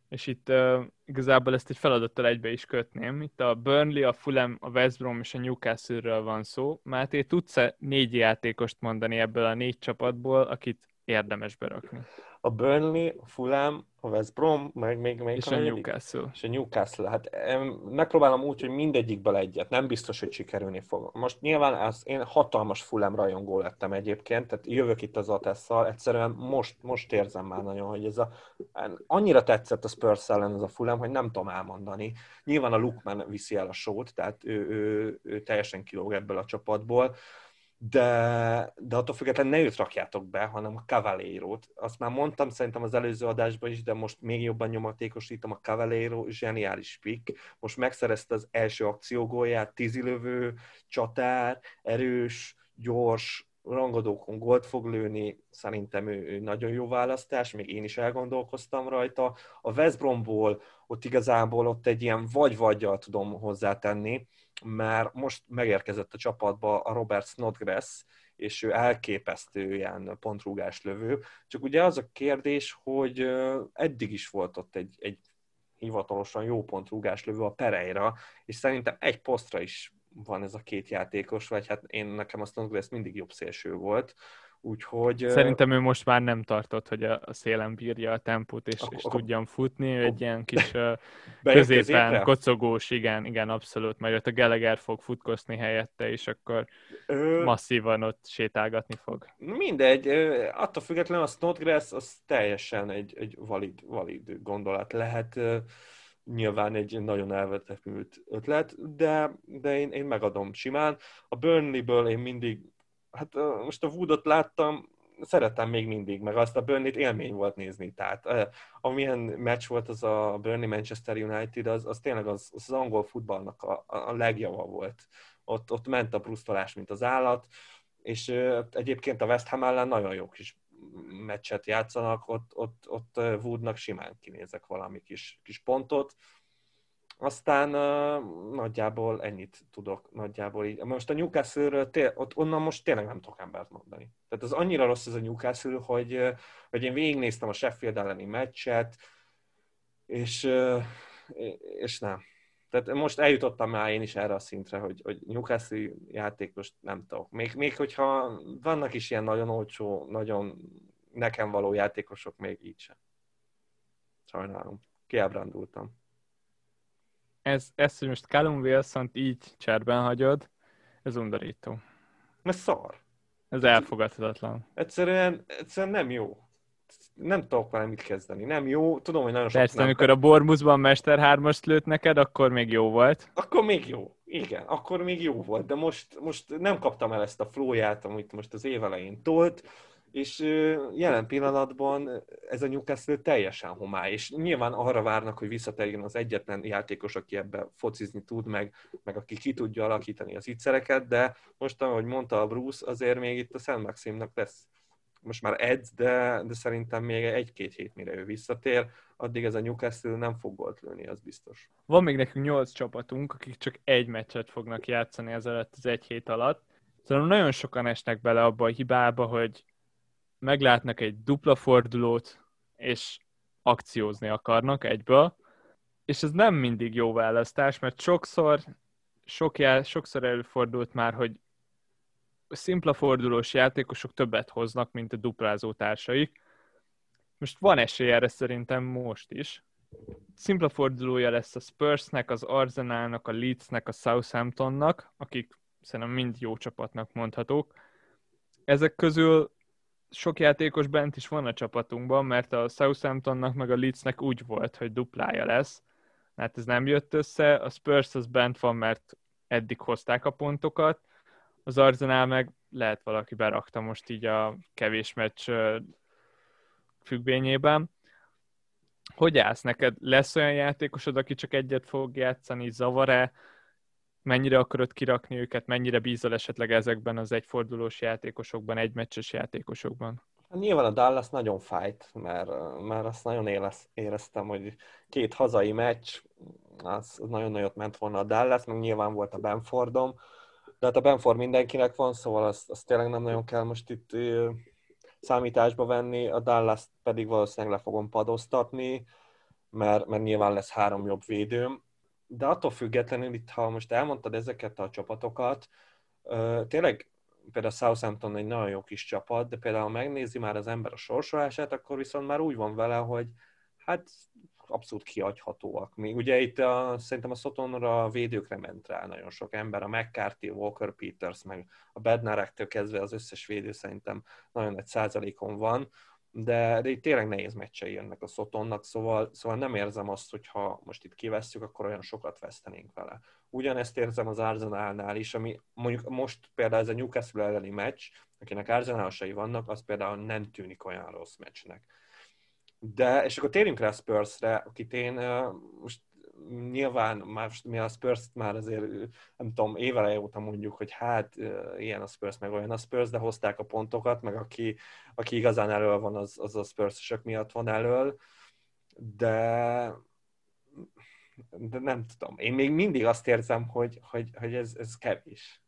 és itt uh, igazából ezt egy feladattal egybe is kötném. Itt a Burnley, a Fulham, a West Brom és a Newcastle-ről van szó. Máté, tudsz-e négy játékost mondani ebből a négy csapatból, akit érdemes berakni. A Burnley, a Fulham, a West Brom, meg még, még és a, a Newcastle. És a Newcastle. Hát megpróbálom úgy, hogy mindegyikből egyet. Nem biztos, hogy sikerülni fog. Most nyilván az, én hatalmas Fulham rajongó lettem egyébként, tehát jövök itt az Atesszal, egyszerűen most, most érzem már nagyon, hogy ez a, annyira tetszett a Spurs ellen ez a Fulham, hogy nem tudom elmondani. Nyilván a Lukman viszi el a sót, tehát ő, ő, ő teljesen kilóg ebből a csapatból de, de attól függetlenül ne őt rakjátok be, hanem a Cavaleiro-t. Azt már mondtam szerintem az előző adásban is, de most még jobban nyomatékosítom, a Cavaleiro zseniális pick. Most megszerezte az első akciógólját, tízilövő, csatár, erős, gyors, rangadókon gólt fog lőni, szerintem ő, ő nagyon jó választás, még én is elgondolkoztam rajta. A West Bromból ott igazából ott egy ilyen vagy-vagyjal tudom hozzátenni, mert most megérkezett a csapatba a Robert Snodgrass, és ő elképesztő ilyen pontrúgás lövő. Csak ugye az a kérdés, hogy eddig is volt ott egy, egy hivatalosan jó pontrúgás lövő a Pereira, és szerintem egy posztra is van ez a két játékos, vagy hát én nekem a Snodgrass mindig jobb szélső volt, Úgyhogy... Szerintem ő most már nem tartott, hogy a, szélen bírja a tempót, és, akkor, és tudjon futni. Ő egy ilyen kis középen kocogós, igen, igen, abszolút. Majd ott a Gallagher fog futkoszni helyette, és akkor Ö... masszívan ott sétálgatni fog. Mindegy, attól függetlenül a Snodgrass az teljesen egy, egy valid, valid gondolat lehet nyilván egy nagyon elvetemült ötlet, de, de én, én megadom simán. A Burnley-ből én mindig hát most a Woodot láttam, szeretem még mindig, meg azt a Burnley-t élmény volt nézni, tehát amilyen meccs volt az a Burnley-Manchester United, az, az tényleg az, az angol futballnak a, a legjava volt. Ott, ott ment a brusztolás, mint az állat, és egyébként a West Ham ellen nagyon jó kis meccset játszanak, ott, ott, ott Woodnak simán kinézek valami kis, kis pontot, aztán uh, nagyjából ennyit tudok, nagyjából így. Most a Newcastle-ről, té- ott onnan most tényleg nem tudok embert mondani. Tehát az annyira rossz ez a Newcastle, hogy, hogy én végignéztem a Sheffield elleni meccset, és, és nem. Tehát most eljutottam már én is erre a szintre, hogy, hogy Newcastle játékos nem tudok. Még, még hogyha vannak is ilyen nagyon olcsó, nagyon nekem való játékosok, még így sem. Sajnálom. Kiábrándultam ez, ez, hogy most Callum wilson így cserben hagyod, ez undorító. Ez szar. Ez elfogadhatatlan. Egyszerűen, egyszerűen nem jó. Nem tudok vele mit kezdeni. Nem jó. Tudom, hogy nagyon sok Persze, amikor a Bormuszban Mester 3 lőtt neked, akkor még jó volt. Akkor még jó. Igen, akkor még jó volt. De most, most nem kaptam el ezt a flóját, amit most az év elején tolt és jelen pillanatban ez a Newcastle teljesen homály, és nyilván arra várnak, hogy visszatérjen az egyetlen játékos, aki ebbe focizni tud, meg, meg aki ki tudja alakítani az ígyszereket, de most, ahogy mondta a Bruce, azért még itt a Szent Maximnak lesz most már edz, de, de szerintem még egy-két hét, mire ő visszatér, addig ez a Newcastle nem fog gólt lőni, az biztos. Van még nekünk nyolc csapatunk, akik csak egy meccset fognak játszani ezelőtt az egy hét alatt. Szóval nagyon sokan esnek bele abba a hibába, hogy meglátnak egy dupla fordulót, és akciózni akarnak egyből, és ez nem mindig jó választás, mert sokszor, sok já, sokszor előfordult már, hogy a szimpla fordulós játékosok többet hoznak, mint a duplázó társaik. Most van esély erre szerintem most is. Szimpla fordulója lesz a Spursnek, az Arsenalnak, a Leedsnek, a Southamptonnak, akik szerintem mind jó csapatnak mondhatók. Ezek közül sok játékos bent is van a csapatunkban, mert a Southamptonnak meg a Leedsnek úgy volt, hogy duplája lesz. Hát ez nem jött össze, a Spurs az bent van, mert eddig hozták a pontokat, az Arsenal meg lehet valaki berakta most így a kevés meccs függvényében. Hogy állsz neked? Lesz olyan játékosod, aki csak egyet fog játszani, zavar-e? Mennyire akarod kirakni őket, mennyire bízol esetleg ezekben az egyfordulós játékosokban, egymeccses játékosokban? Hát nyilván a Dallas nagyon fájt, mert, mert azt nagyon éreztem, hogy két hazai meccs, az nagyon nagyot ment volna a Dallas, meg nyilván volt a Benfordom, de hát a Benford mindenkinek van, szóval azt, azt tényleg nem nagyon kell most itt számításba venni, a Dallas pedig valószínűleg le fogom padoztatni, mert, mert nyilván lesz három jobb védőm, de attól függetlenül itt, ha most elmondtad ezeket a csapatokat, tényleg például Southampton egy nagyon jó kis csapat, de például ha megnézi már az ember a sorsolását, akkor viszont már úgy van vele, hogy hát abszolút kiadhatóak. Mi, ugye itt a, szerintem a Sotonra a védőkre ment rá nagyon sok ember, a McCarthy, Walker Peters, meg a Bednarektől kezdve az összes védő szerintem nagyon egy százalékon van, de, de itt tényleg nehéz meccsei jönnek a Szotonnak, szóval, szóval nem érzem azt, hogy ha most itt kivesszük, akkor olyan sokat vesztenénk vele. Ugyanezt érzem az Arsenalnál is, ami mondjuk most például ez a Newcastle elleni meccs, akinek Arsenalsai vannak, az például nem tűnik olyan rossz meccsnek. De, és akkor térjünk rá Spurs-re, akit én most nyilván már, mi a spurs már azért, nem tudom, éveleje óta mondjuk, hogy hát ilyen a Spurs, meg olyan a Spurs, de hozták a pontokat, meg aki, aki igazán elől van, az, az a spurs miatt van elől, de de nem tudom. Én még mindig azt érzem, hogy, hogy, hogy ez, ez kevés.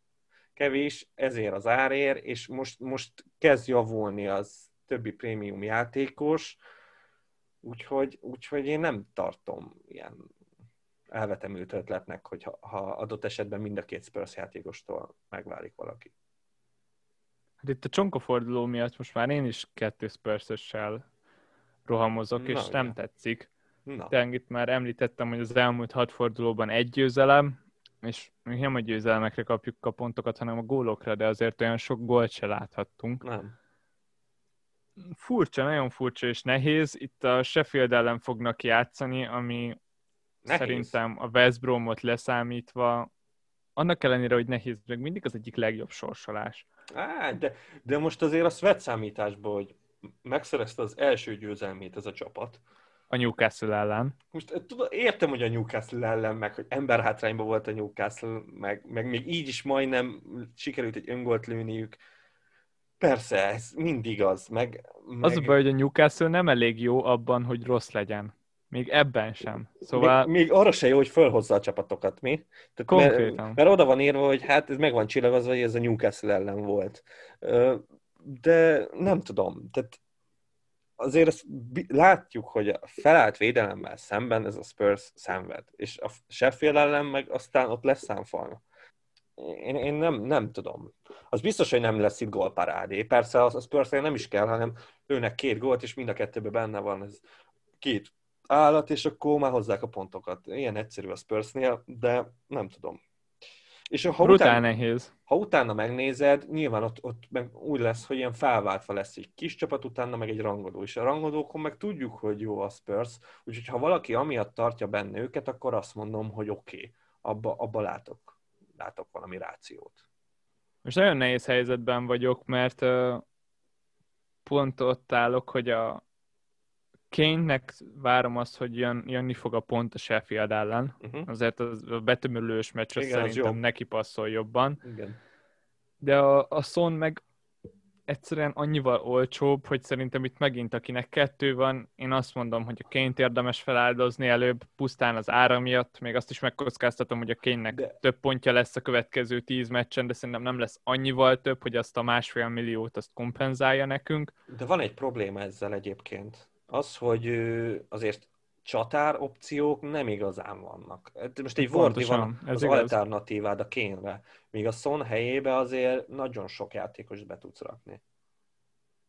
Kevés, ezért az árér, és most, most kezd javulni az többi prémium játékos, úgyhogy, úgyhogy én nem tartom ilyen elvetemült ötletnek, hogy ha, ha adott esetben mind a két Spurs játékostól megválik valaki. Hát itt a csonkaforduló miatt most már én is kettő spurs rohamozok, Na, és ugye. nem tetszik. Na. De itt már említettem, hogy az elmúlt hat fordulóban egy győzelem, és még nem a győzelmekre kapjuk a pontokat, hanem a gólokra, de azért olyan sok gólt se láthattunk. Nem. Furcsa, nagyon furcsa és nehéz. Itt a Sheffield ellen fognak játszani, ami nehéz. szerintem a West Bromot leszámítva, annak ellenére, hogy nehéz, meg mindig az egyik legjobb sorsolás. Á, de, de most azért azt vett számításba, hogy megszerezte az első győzelmét ez a csapat. A Newcastle ellen. Most eh, tudom, értem, hogy a Newcastle ellen, meg hogy emberhátrányban volt a Newcastle, meg, meg még így is majdnem sikerült egy öngolt lőniük. Persze, ez mindig az. Meg, meg... Az a baj, hogy a Newcastle nem elég jó abban, hogy rossz legyen. Még ebben sem. Szóval... Még, még arra se jó, hogy fölhozza a csapatokat, mi? Tehát Konkrétan. Mert, mert oda van írva, hogy hát ez meg van csillagozva, hogy ez a Newcastle ellen volt. De nem tudom. Tehát azért ezt látjuk, hogy a felállt védelemmel szemben ez a Spurs szenved, és a Sheffield ellen meg aztán ott lesz számfalna. Én, én nem, nem tudom. Az biztos, hogy nem lesz itt gólparádé. Persze az a spurs nem is kell, hanem őnek két gólt, és mind a kettőben benne van ez két állat, és akkor már hozzák a pontokat. Ilyen egyszerű a Spursnél, de nem tudom. És ha Brutál utána, nehéz. Ha utána megnézed, nyilván ott, ott meg úgy lesz, hogy ilyen felváltva lesz egy kis csapat, utána meg egy rangodó. És a rangodókon meg tudjuk, hogy jó a Spurs, úgyhogy ha valaki amiatt tartja benne őket, akkor azt mondom, hogy oké, okay, abba, abba látok, látok valami rációt. Most nagyon nehéz helyzetben vagyok, mert uh, pont ott állok, hogy a, Kane-nek várom azt, hogy jön, jönni fog a pont a Sheffield ellen. Uh-huh. Azért az a betömülős meccsre Igen, szerintem neki passzol jobban. Igen. De a, a Son meg egyszerűen annyival olcsóbb, hogy szerintem itt megint akinek kettő van, én azt mondom, hogy a Kane-t érdemes feláldozni előbb, pusztán az ára miatt, még azt is megkockáztatom, hogy a Kane-nek de... több pontja lesz a következő tíz meccsen, de szerintem nem lesz annyival több, hogy azt a másfél milliót azt kompenzálja nekünk. De van egy probléma ezzel egyébként az, hogy azért csatár opciók nem igazán vannak. Most egy Wardy van az igaz. alternatívád a kénre, míg a Son helyébe azért nagyon sok játékos be tudsz rakni.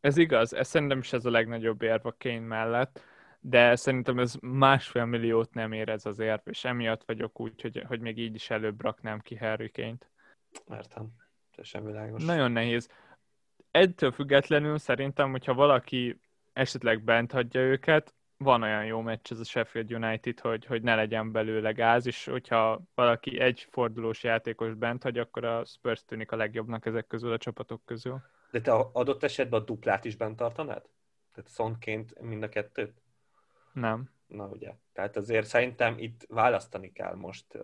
Ez igaz, ez szerintem is ez a legnagyobb érv a Kane mellett, de szerintem ez másfél milliót nem ér ez az érv, és emiatt vagyok úgy, hogy, hogy még így is előbb raknám ki Harry Kane-t. Értem, teljesen világos. Nagyon nehéz. Ettől függetlenül szerintem, hogyha valaki esetleg bent hagyja őket, van olyan jó meccs ez a Sheffield United, hogy, hogy ne legyen belőle gáz, és hogyha valaki egy fordulós játékos bent hagy, akkor a Spurs tűnik a legjobbnak ezek közül a csapatok közül. De te adott esetben a duplát is bent tartanád? Tehát szonként mind a kettőt? Nem. Na ugye. Tehát azért szerintem itt választani kell most,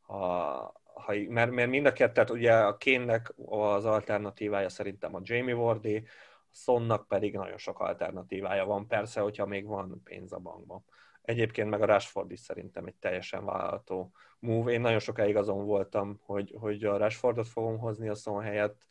ha, ha, mert, mert mind a kettőt, ugye a Kénnek az alternatívája szerintem a Jamie Wardy, Sonnak pedig nagyon sok alternatívája van, persze, hogyha még van pénz a bankban. Egyébként meg a Rashford is szerintem egy teljesen vállalható move. Én nagyon sokáig azon voltam, hogy, hogy a Rashfordot fogom hozni a Son helyett.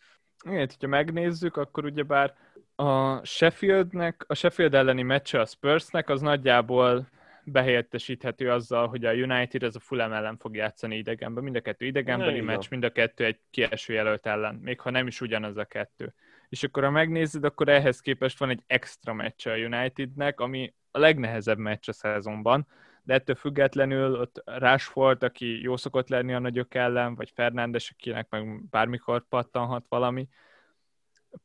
Igen, hogyha megnézzük, akkor ugyebár a Sheffieldnek, a Sheffield elleni meccse a Spursnek az nagyjából behelyettesíthető azzal, hogy a United az a Fulham ellen fog játszani idegenben. Mind a kettő idegenbeli meccs, mind a kettő egy kieső jelölt ellen, még ha nem is ugyanaz a kettő és akkor ha megnézed, akkor ehhez képest van egy extra meccs a Unitednek, ami a legnehezebb meccs a szezonban, de ettől függetlenül ott Rashford, aki jó szokott lenni a nagyok ellen, vagy Fernándes, akinek meg bármikor pattanhat valami,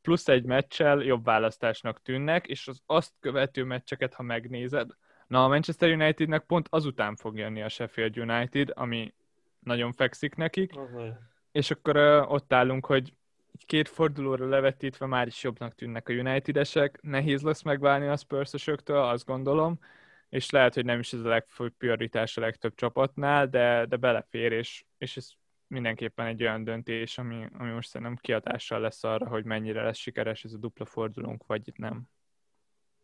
plusz egy meccsel jobb választásnak tűnnek, és az azt követő meccseket, ha megnézed, na a Manchester Unitednek pont azután fog jönni a Sheffield United, ami nagyon fekszik nekik, uh-huh. és akkor uh, ott állunk, hogy így két fordulóra levetítve már is jobbnak tűnnek a United-esek. Nehéz lesz megválni a spurs azt gondolom, és lehet, hogy nem is ez a legfőbb prioritás a legtöbb csapatnál, de, de belefér, és, és ez mindenképpen egy olyan döntés, ami, ami most szerintem kiadással lesz arra, hogy mennyire lesz sikeres ez a dupla fordulónk, vagy itt nem.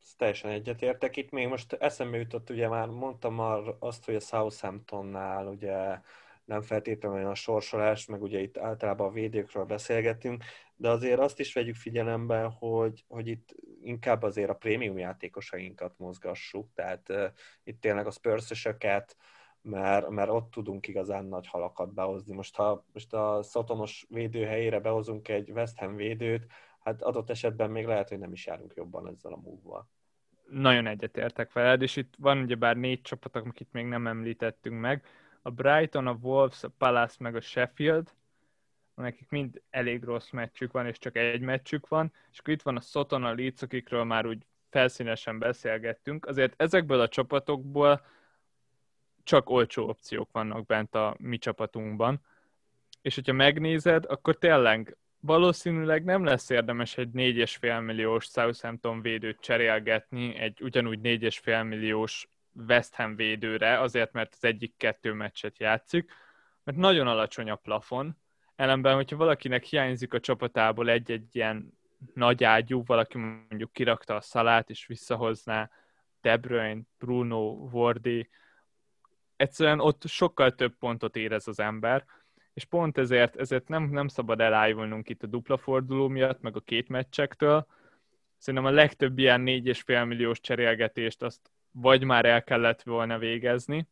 Ezt teljesen egyetértek. Itt még most eszembe jutott, ugye már mondtam már azt, hogy a Southamptonnál ugye nem feltétlenül a sorsolás, meg ugye itt általában a védőkről beszélgetünk, de azért azt is vegyük figyelembe, hogy, hogy itt inkább azért a prémium játékosainkat mozgassuk, tehát uh, itt tényleg a spurs mert, mert ott tudunk igazán nagy halakat behozni. Most ha most a Szotonos védő helyére behozunk egy West Ham védőt, hát adott esetben még lehet, hogy nem is járunk jobban ezzel a múlval. Nagyon egyetértek veled, és itt van ugyebár négy csapat, akit még nem említettünk meg. A Brighton, a Wolves, a Palace meg a Sheffield, nekik mind elég rossz meccsük van, és csak egy meccsük van, és akkor itt van a Soton, a Leeds, akikről már úgy felszínesen beszélgettünk. Azért ezekből a csapatokból csak olcsó opciók vannak bent a mi csapatunkban. És hogyha megnézed, akkor tényleg valószínűleg nem lesz érdemes egy 4,5 milliós Southampton védőt cserélgetni egy ugyanúgy 4,5 milliós West Ham védőre, azért mert az egyik kettő meccset játszik, mert nagyon alacsony a plafon, ellenben, hogyha valakinek hiányzik a csapatából egy-egy ilyen nagy ágyú, valaki mondjuk kirakta a szalát és visszahozná De Bruyne, Bruno, Wardy, egyszerűen ott sokkal több pontot érez az ember, és pont ezért, ezért nem, nem szabad elájulnunk itt a dupla forduló miatt, meg a két meccsektől. Szerintem a legtöbb ilyen 4,5 milliós cserélgetést azt vagy már el kellett volna végezni,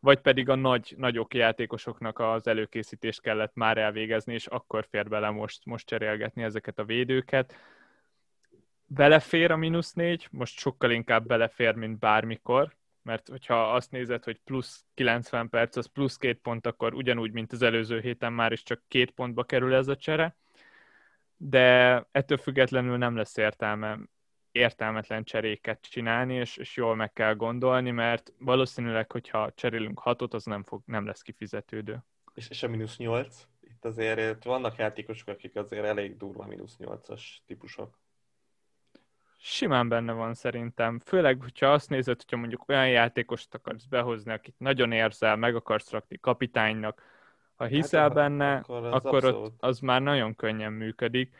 vagy pedig a nagy, nagyok játékosoknak az előkészítést kellett már elvégezni, és akkor fér bele most, most cserélgetni ezeket a védőket. Belefér a mínusz négy, most sokkal inkább belefér, mint bármikor, mert hogyha azt nézed, hogy plusz 90 perc, az plusz két pont, akkor ugyanúgy, mint az előző héten már is csak két pontba kerül ez a csere, de ettől függetlenül nem lesz értelme értelmetlen cseréket csinálni, és, és jól meg kell gondolni, mert valószínűleg, hogyha cserélünk hatot, az nem, fog, nem lesz kifizetődő. És, és a mínusz nyolc? Itt azért vannak játékosok, akik azért elég durva mínusz nyolcas típusok. Simán benne van szerintem. Főleg, hogyha azt nézed, hogyha mondjuk olyan játékost akarsz behozni, akit nagyon érzel, meg akarsz rakni kapitánynak, ha hiszel hát, benne, akkor, az, akkor ott az már nagyon könnyen működik,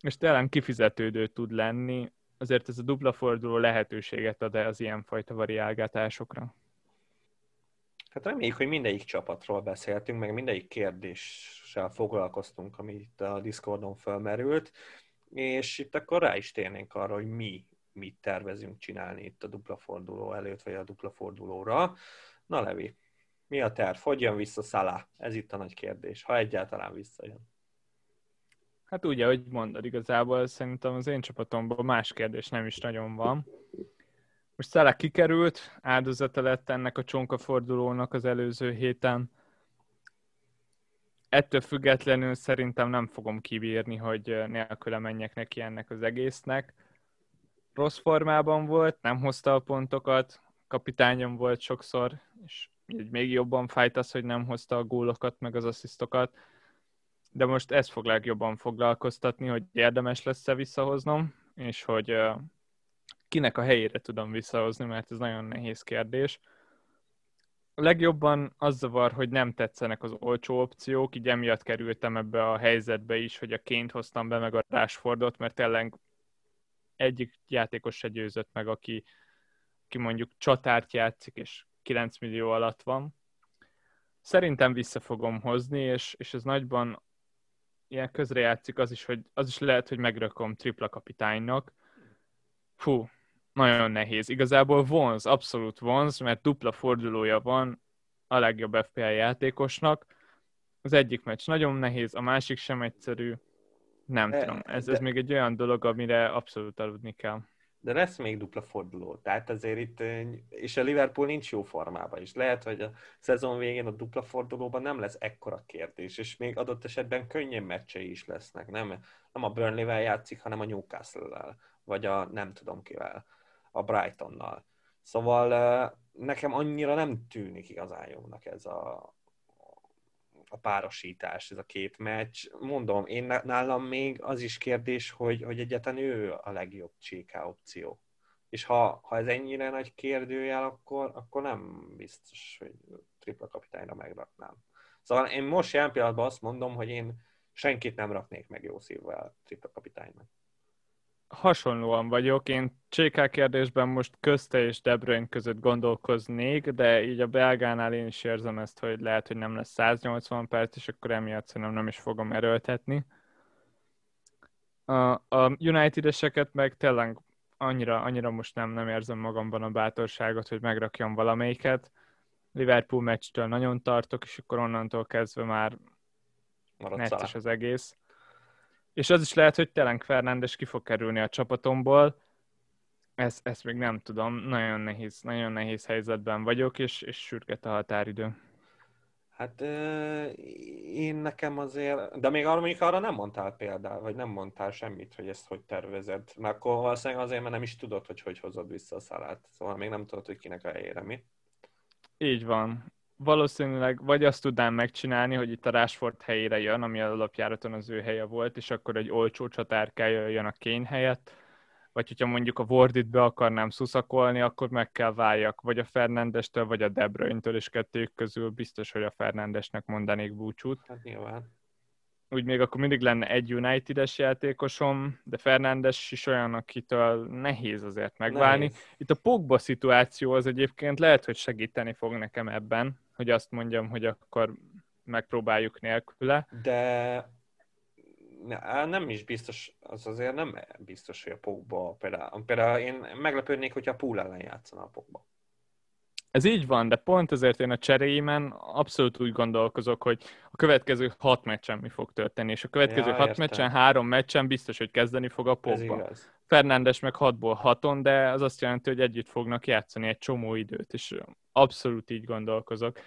és tényleg kifizetődő tud lenni, azért ez a dupla forduló lehetőséget ad az ilyenfajta variálgatásokra. Hát reméljük, hogy mindegyik csapatról beszéltünk, meg mindegyik kérdéssel foglalkoztunk, ami a Discordon felmerült, és itt akkor rá is térnénk arra, hogy mi mit tervezünk csinálni itt a dupla forduló előtt, vagy a dupla fordulóra. Na Levi, mi a terv? Hogy jön vissza Szalá? Ez itt a nagy kérdés, ha egyáltalán visszajön. Hát úgy, ahogy mondod, igazából szerintem az én csapatomban más kérdés nem is nagyon van. Most Szalá kikerült, áldozata lett ennek a csonkafordulónak az előző héten. Ettől függetlenül szerintem nem fogom kibírni, hogy nélküle menjek neki ennek az egésznek. Rossz formában volt, nem hozta a pontokat, kapitányom volt sokszor, és még jobban fájt az, hogy nem hozta a gólokat, meg az asszisztokat de most ez fog legjobban foglalkoztatni, hogy érdemes lesz-e visszahoznom, és hogy kinek a helyére tudom visszahozni, mert ez nagyon nehéz kérdés. A legjobban az zavar, hogy nem tetszenek az olcsó opciók, így emiatt kerültem ebbe a helyzetbe is, hogy a ként hoztam be meg a Rashfordot, mert tényleg egyik játékos se győzött meg, aki, aki mondjuk csatárt játszik, és 9 millió alatt van. Szerintem vissza fogom hozni, és, és ez nagyban ilyen közrejátszik az is, hogy az is lehet, hogy megrakom tripla kapitánynak. Fú, nagyon nehéz. Igazából vonz, abszolút vonz, mert dupla fordulója van a legjobb FPL játékosnak. Az egyik meccs nagyon nehéz, a másik sem egyszerű. Nem de, tudom, ez, de... ez még egy olyan dolog, amire abszolút aludni kell de lesz még dupla forduló. Tehát azért itt, és a Liverpool nincs jó formában is. Lehet, hogy a szezon végén a dupla fordulóban nem lesz ekkora kérdés, és még adott esetben könnyen meccsei is lesznek. Nem, nem a Burnley-vel játszik, hanem a Newcastle-vel, vagy a nem tudom kivel, a Brightonnal. Szóval nekem annyira nem tűnik igazán jónak ez a, a párosítás, ez a két meccs. Mondom, én nálam még az is kérdés, hogy, hogy egyetlen ő a legjobb CK opció. És ha, ha ez ennyire nagy kérdőjel, akkor, akkor nem biztos, hogy tripla kapitányra megraknám. Szóval én most jelen pillanatban azt mondom, hogy én senkit nem raknék meg jó szívvel tripla kapitánynak hasonlóan vagyok. Én CK kérdésben most közte és De Bruyne között gondolkoznék, de így a belgánál én is érzem ezt, hogy lehet, hogy nem lesz 180 perc, és akkor emiatt szerintem nem is fogom erőltetni. A, a United-eseket meg tényleg annyira, annyira most nem, nem érzem magamban a bátorságot, hogy megrakjam valamelyiket. Liverpool meccstől nagyon tartok, és akkor onnantól kezdve már Marad necces az egész. És az is lehet, hogy Telenk Fernándes ki fog kerülni a csapatomból. Ezt, ezt még nem tudom, nagyon nehéz, nagyon nehéz helyzetben vagyok, és, és sürget a határidő. Hát én nekem azért, de még arra mondjuk arra nem mondtál példát, vagy nem mondtál semmit, hogy ezt hogy tervezed. Mert akkor valószínűleg azért, mert nem is tudod, hogy hogy hozod vissza a szalát. Szóval még nem tudod, hogy kinek a helyére mi. Így van. Valószínűleg vagy azt tudnám megcsinálni, hogy itt a Rashford helyére jön, ami alapjáraton az ő helye volt, és akkor egy olcsó csatárkája jön a Kane helyett, vagy hogyha mondjuk a Wardit be akarnám szuszakolni, akkor meg kell váljak vagy a Fernandestől, vagy a De Bruyne-től, és kettőjük közül biztos, hogy a Fernandesnek mondanék búcsút. Hát nyilván. Úgy még akkor mindig lenne egy United-es játékosom, de Fernandes is olyan, akitől nehéz azért megválni. Nehéz. Itt a Pogba szituáció az egyébként lehet, hogy segíteni fog nekem ebben, hogy azt mondjam, hogy akkor megpróbáljuk nélküle. De ne- nem is biztos, az azért nem biztos, hogy a Pogba például, például én meglepődnék, hogyha a Pool ellen játszana a Pogba. Ez így van, de pont ezért én a cseréimen abszolút úgy gondolkozok, hogy a következő hat meccsen mi fog történni, és a következő Ja, hat értem. meccsen, három meccsen biztos, hogy kezdeni fog a igaz. Fernándes meg 6-ból 6 de az azt jelenti, hogy együtt fognak játszani egy csomó időt, és abszolút így gondolkozok.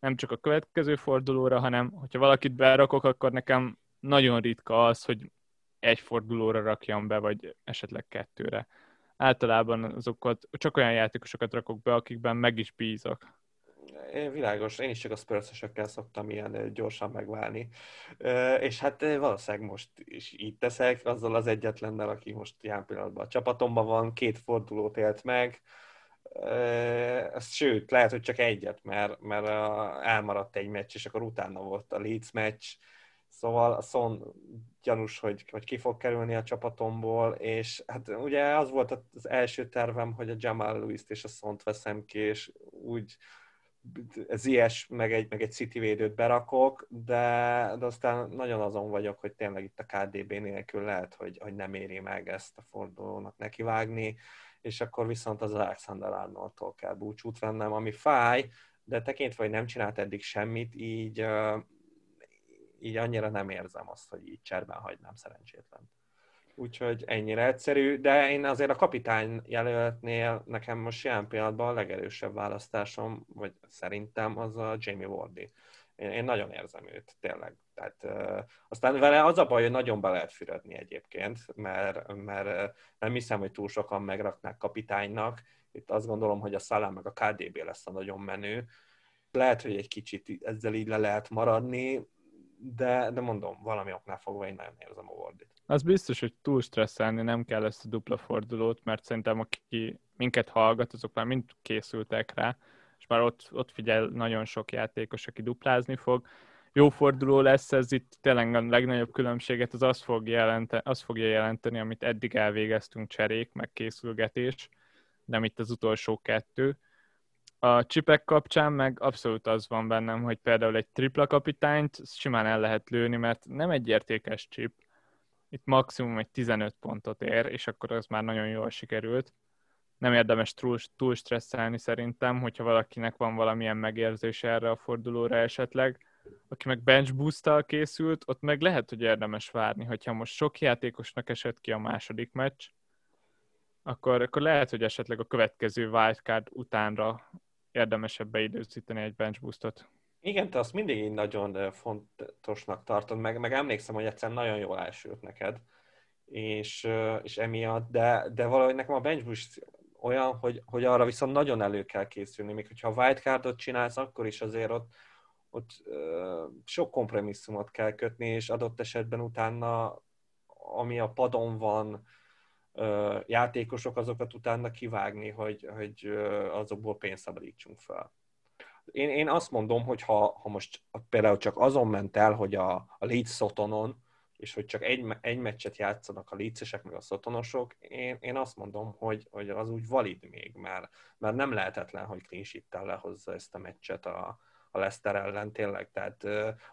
Nem csak a következő fordulóra, hanem hogyha valakit berakok, akkor nekem nagyon ritka az, hogy egy fordulóra rakjam be, vagy esetleg kettőre. Általában azokat, csak olyan játékosokat rakok be, akikben meg is bízok. Én világos, én is csak a spurs szoktam ilyen gyorsan megválni. És hát valószínűleg most is így teszek, azzal az egyetlennel, aki most jelen pillanatban a csapatomban van, két fordulót élt meg, sőt, lehet, hogy csak egyet, mert, mert elmaradt egy meccs, és akkor utána volt a Leeds meccs, szóval a Son gyanús, hogy, hogy ki fog kerülni a csapatomból, és hát ugye az volt az első tervem, hogy a Jamal Lewis-t és a Sont veszem ki, és úgy Zies meg egy, meg egy City védőt berakok, de, de aztán nagyon azon vagyok, hogy tényleg itt a KDB nélkül lehet, hogy, hogy nem éri meg ezt a fordulónak nekivágni, és akkor viszont az Alexander Arnoldtól kell búcsút vennem, ami fáj, de tekintve, hogy nem csinált eddig semmit, így, így annyira nem érzem azt, hogy így cserben hagynám szerencsétlen. Úgyhogy ennyire egyszerű, de én azért a kapitány jelöltnél nekem most jelen pillanatban a legerősebb választásom, vagy szerintem az a Jamie Wardy. Én, én nagyon érzem őt, tényleg. Tehát, uh, aztán vele az a baj, hogy nagyon be lehet fürödni egyébként, mert, mert nem hiszem, hogy túl sokan megraknák kapitánynak. Itt azt gondolom, hogy a Salah meg a KDB lesz a nagyon menő. Lehet, hogy egy kicsit ezzel így le lehet maradni, de, de mondom, valami oknál fogva én nagyon érzem a Wardit. Az biztos, hogy túl stresszelni nem kell ezt a dupla fordulót, mert szerintem aki minket hallgat, azok már mind készültek rá, és már ott, ott figyel nagyon sok játékos, aki duplázni fog. Jó forduló lesz ez itt, tényleg a legnagyobb különbséget az azt, fog jelenteni, azt fogja jelenteni, amit eddig elvégeztünk cserék, meg készülgetés, nem itt az utolsó kettő. A csipek kapcsán meg abszolút az van bennem, hogy például egy tripla kapitányt simán el lehet lőni, mert nem egy értékes chip, itt maximum egy 15 pontot ér, és akkor az már nagyon jól sikerült. Nem érdemes túl, túl stresszelni szerintem, hogyha valakinek van valamilyen megérzése erre a fordulóra esetleg. Aki meg bench boost készült, ott meg lehet, hogy érdemes várni, hogyha most sok játékosnak esett ki a második meccs, akkor, akkor lehet, hogy esetleg a következő wildcard utánra érdemesebb beidőzíteni egy bench boostot. Igen, te azt mindig így nagyon ö, fontosnak tartod, meg, meg emlékszem, hogy egyszer nagyon jól elsült neked, és, ö, és emiatt, de, de valahogy nekem a bench boost olyan, hogy, hogy arra viszont nagyon elő kell készülni, még hogyha wildcardot csinálsz, akkor is azért ott, ott ö, sok kompromisszumot kell kötni, és adott esetben utána, ami a padon van, játékosok, azokat utána kivágni, hogy, hogy azokból pénzt szabadítsunk fel. Én, én azt mondom, hogy ha, ha most például csak azon ment el, hogy a, a Leeds Sotonon, és hogy csak egy, egy meccset játszanak a Leedsesek, meg a Sotonosok, én, én azt mondom, hogy, hogy az úgy valid még, mert, mert nem lehetetlen, hogy clean sheet-tel lehozza ezt a meccset a, a Leicester ellen tényleg, tehát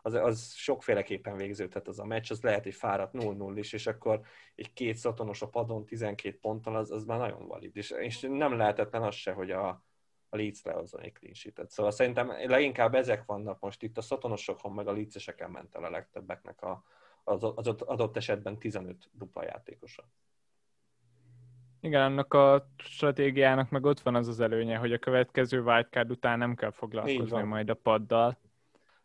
az, az sokféleképpen végződhet az a meccs, az lehet egy fáradt 0-0 is, és akkor egy két szotonos a padon 12 ponttal, az, az már nagyon valid, és, és nem lehetetlen az se, hogy a a Leeds lehozzon egy clean sheet-et. Szóval szerintem leginkább ezek vannak most itt a szatonosokon, meg a Leedseseken ment el a legtöbbeknek a, az, az adott esetben 15 dupla játékosa. Igen, annak a stratégiának meg ott van az az előnye, hogy a következő wildcard után nem kell foglalkozni majd a paddal.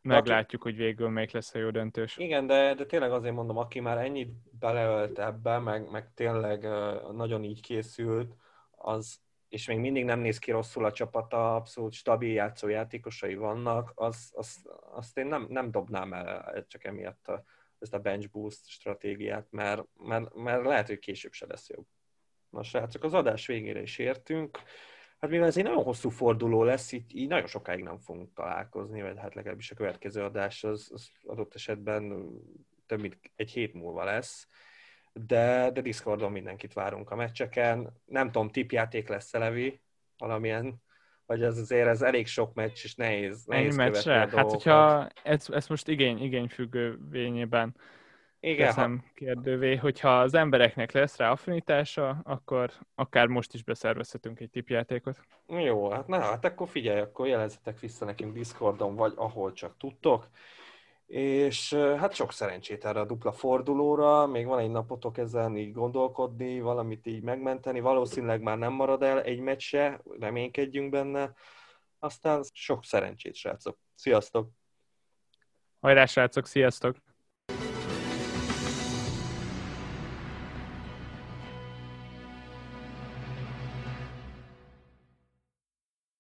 Meglátjuk, hogy végül melyik lesz a jó döntős. Igen, de, de tényleg azért mondom, aki már ennyit beleölt ebbe, meg, meg tényleg nagyon így készült, az, és még mindig nem néz ki rosszul a csapata, abszolút stabil játszójátékosai vannak, az, az, azt én nem, nem dobnám el csak emiatt a, ezt a bench boost stratégiát, mert, mert, mert lehet, hogy később se lesz jobb. Na srácok, az adás végére is értünk. Hát mivel ez egy nagyon hosszú forduló lesz, így, így nagyon sokáig nem fogunk találkozni, vagy hát legalábbis a következő adás az, az adott esetben több mint egy hét múlva lesz. De, de Discordon mindenkit várunk a meccseken. Nem tudom, tipjáték lesz Levi, valamilyen, vagy ez azért ez elég sok meccs, és nehéz, nehéz Ennyi meccsre? Hát, hogyha ez, ez most igény, igényfüggő vényében igen, teszem ha... kérdővé, hogyha az embereknek lesz rá affinitása, akkor akár most is beszervezhetünk egy tipjátékot. Jó, hát na, hát akkor figyelj, akkor jelezzetek vissza nekünk Discordon, vagy ahol csak tudtok. És hát sok szerencsét erre a dupla fordulóra, még van egy napotok ezen így gondolkodni, valamit így megmenteni, valószínűleg már nem marad el egy meccse, reménykedjünk benne. Aztán sok szerencsét, srácok. Sziasztok! Hajrá, srácok, sziasztok!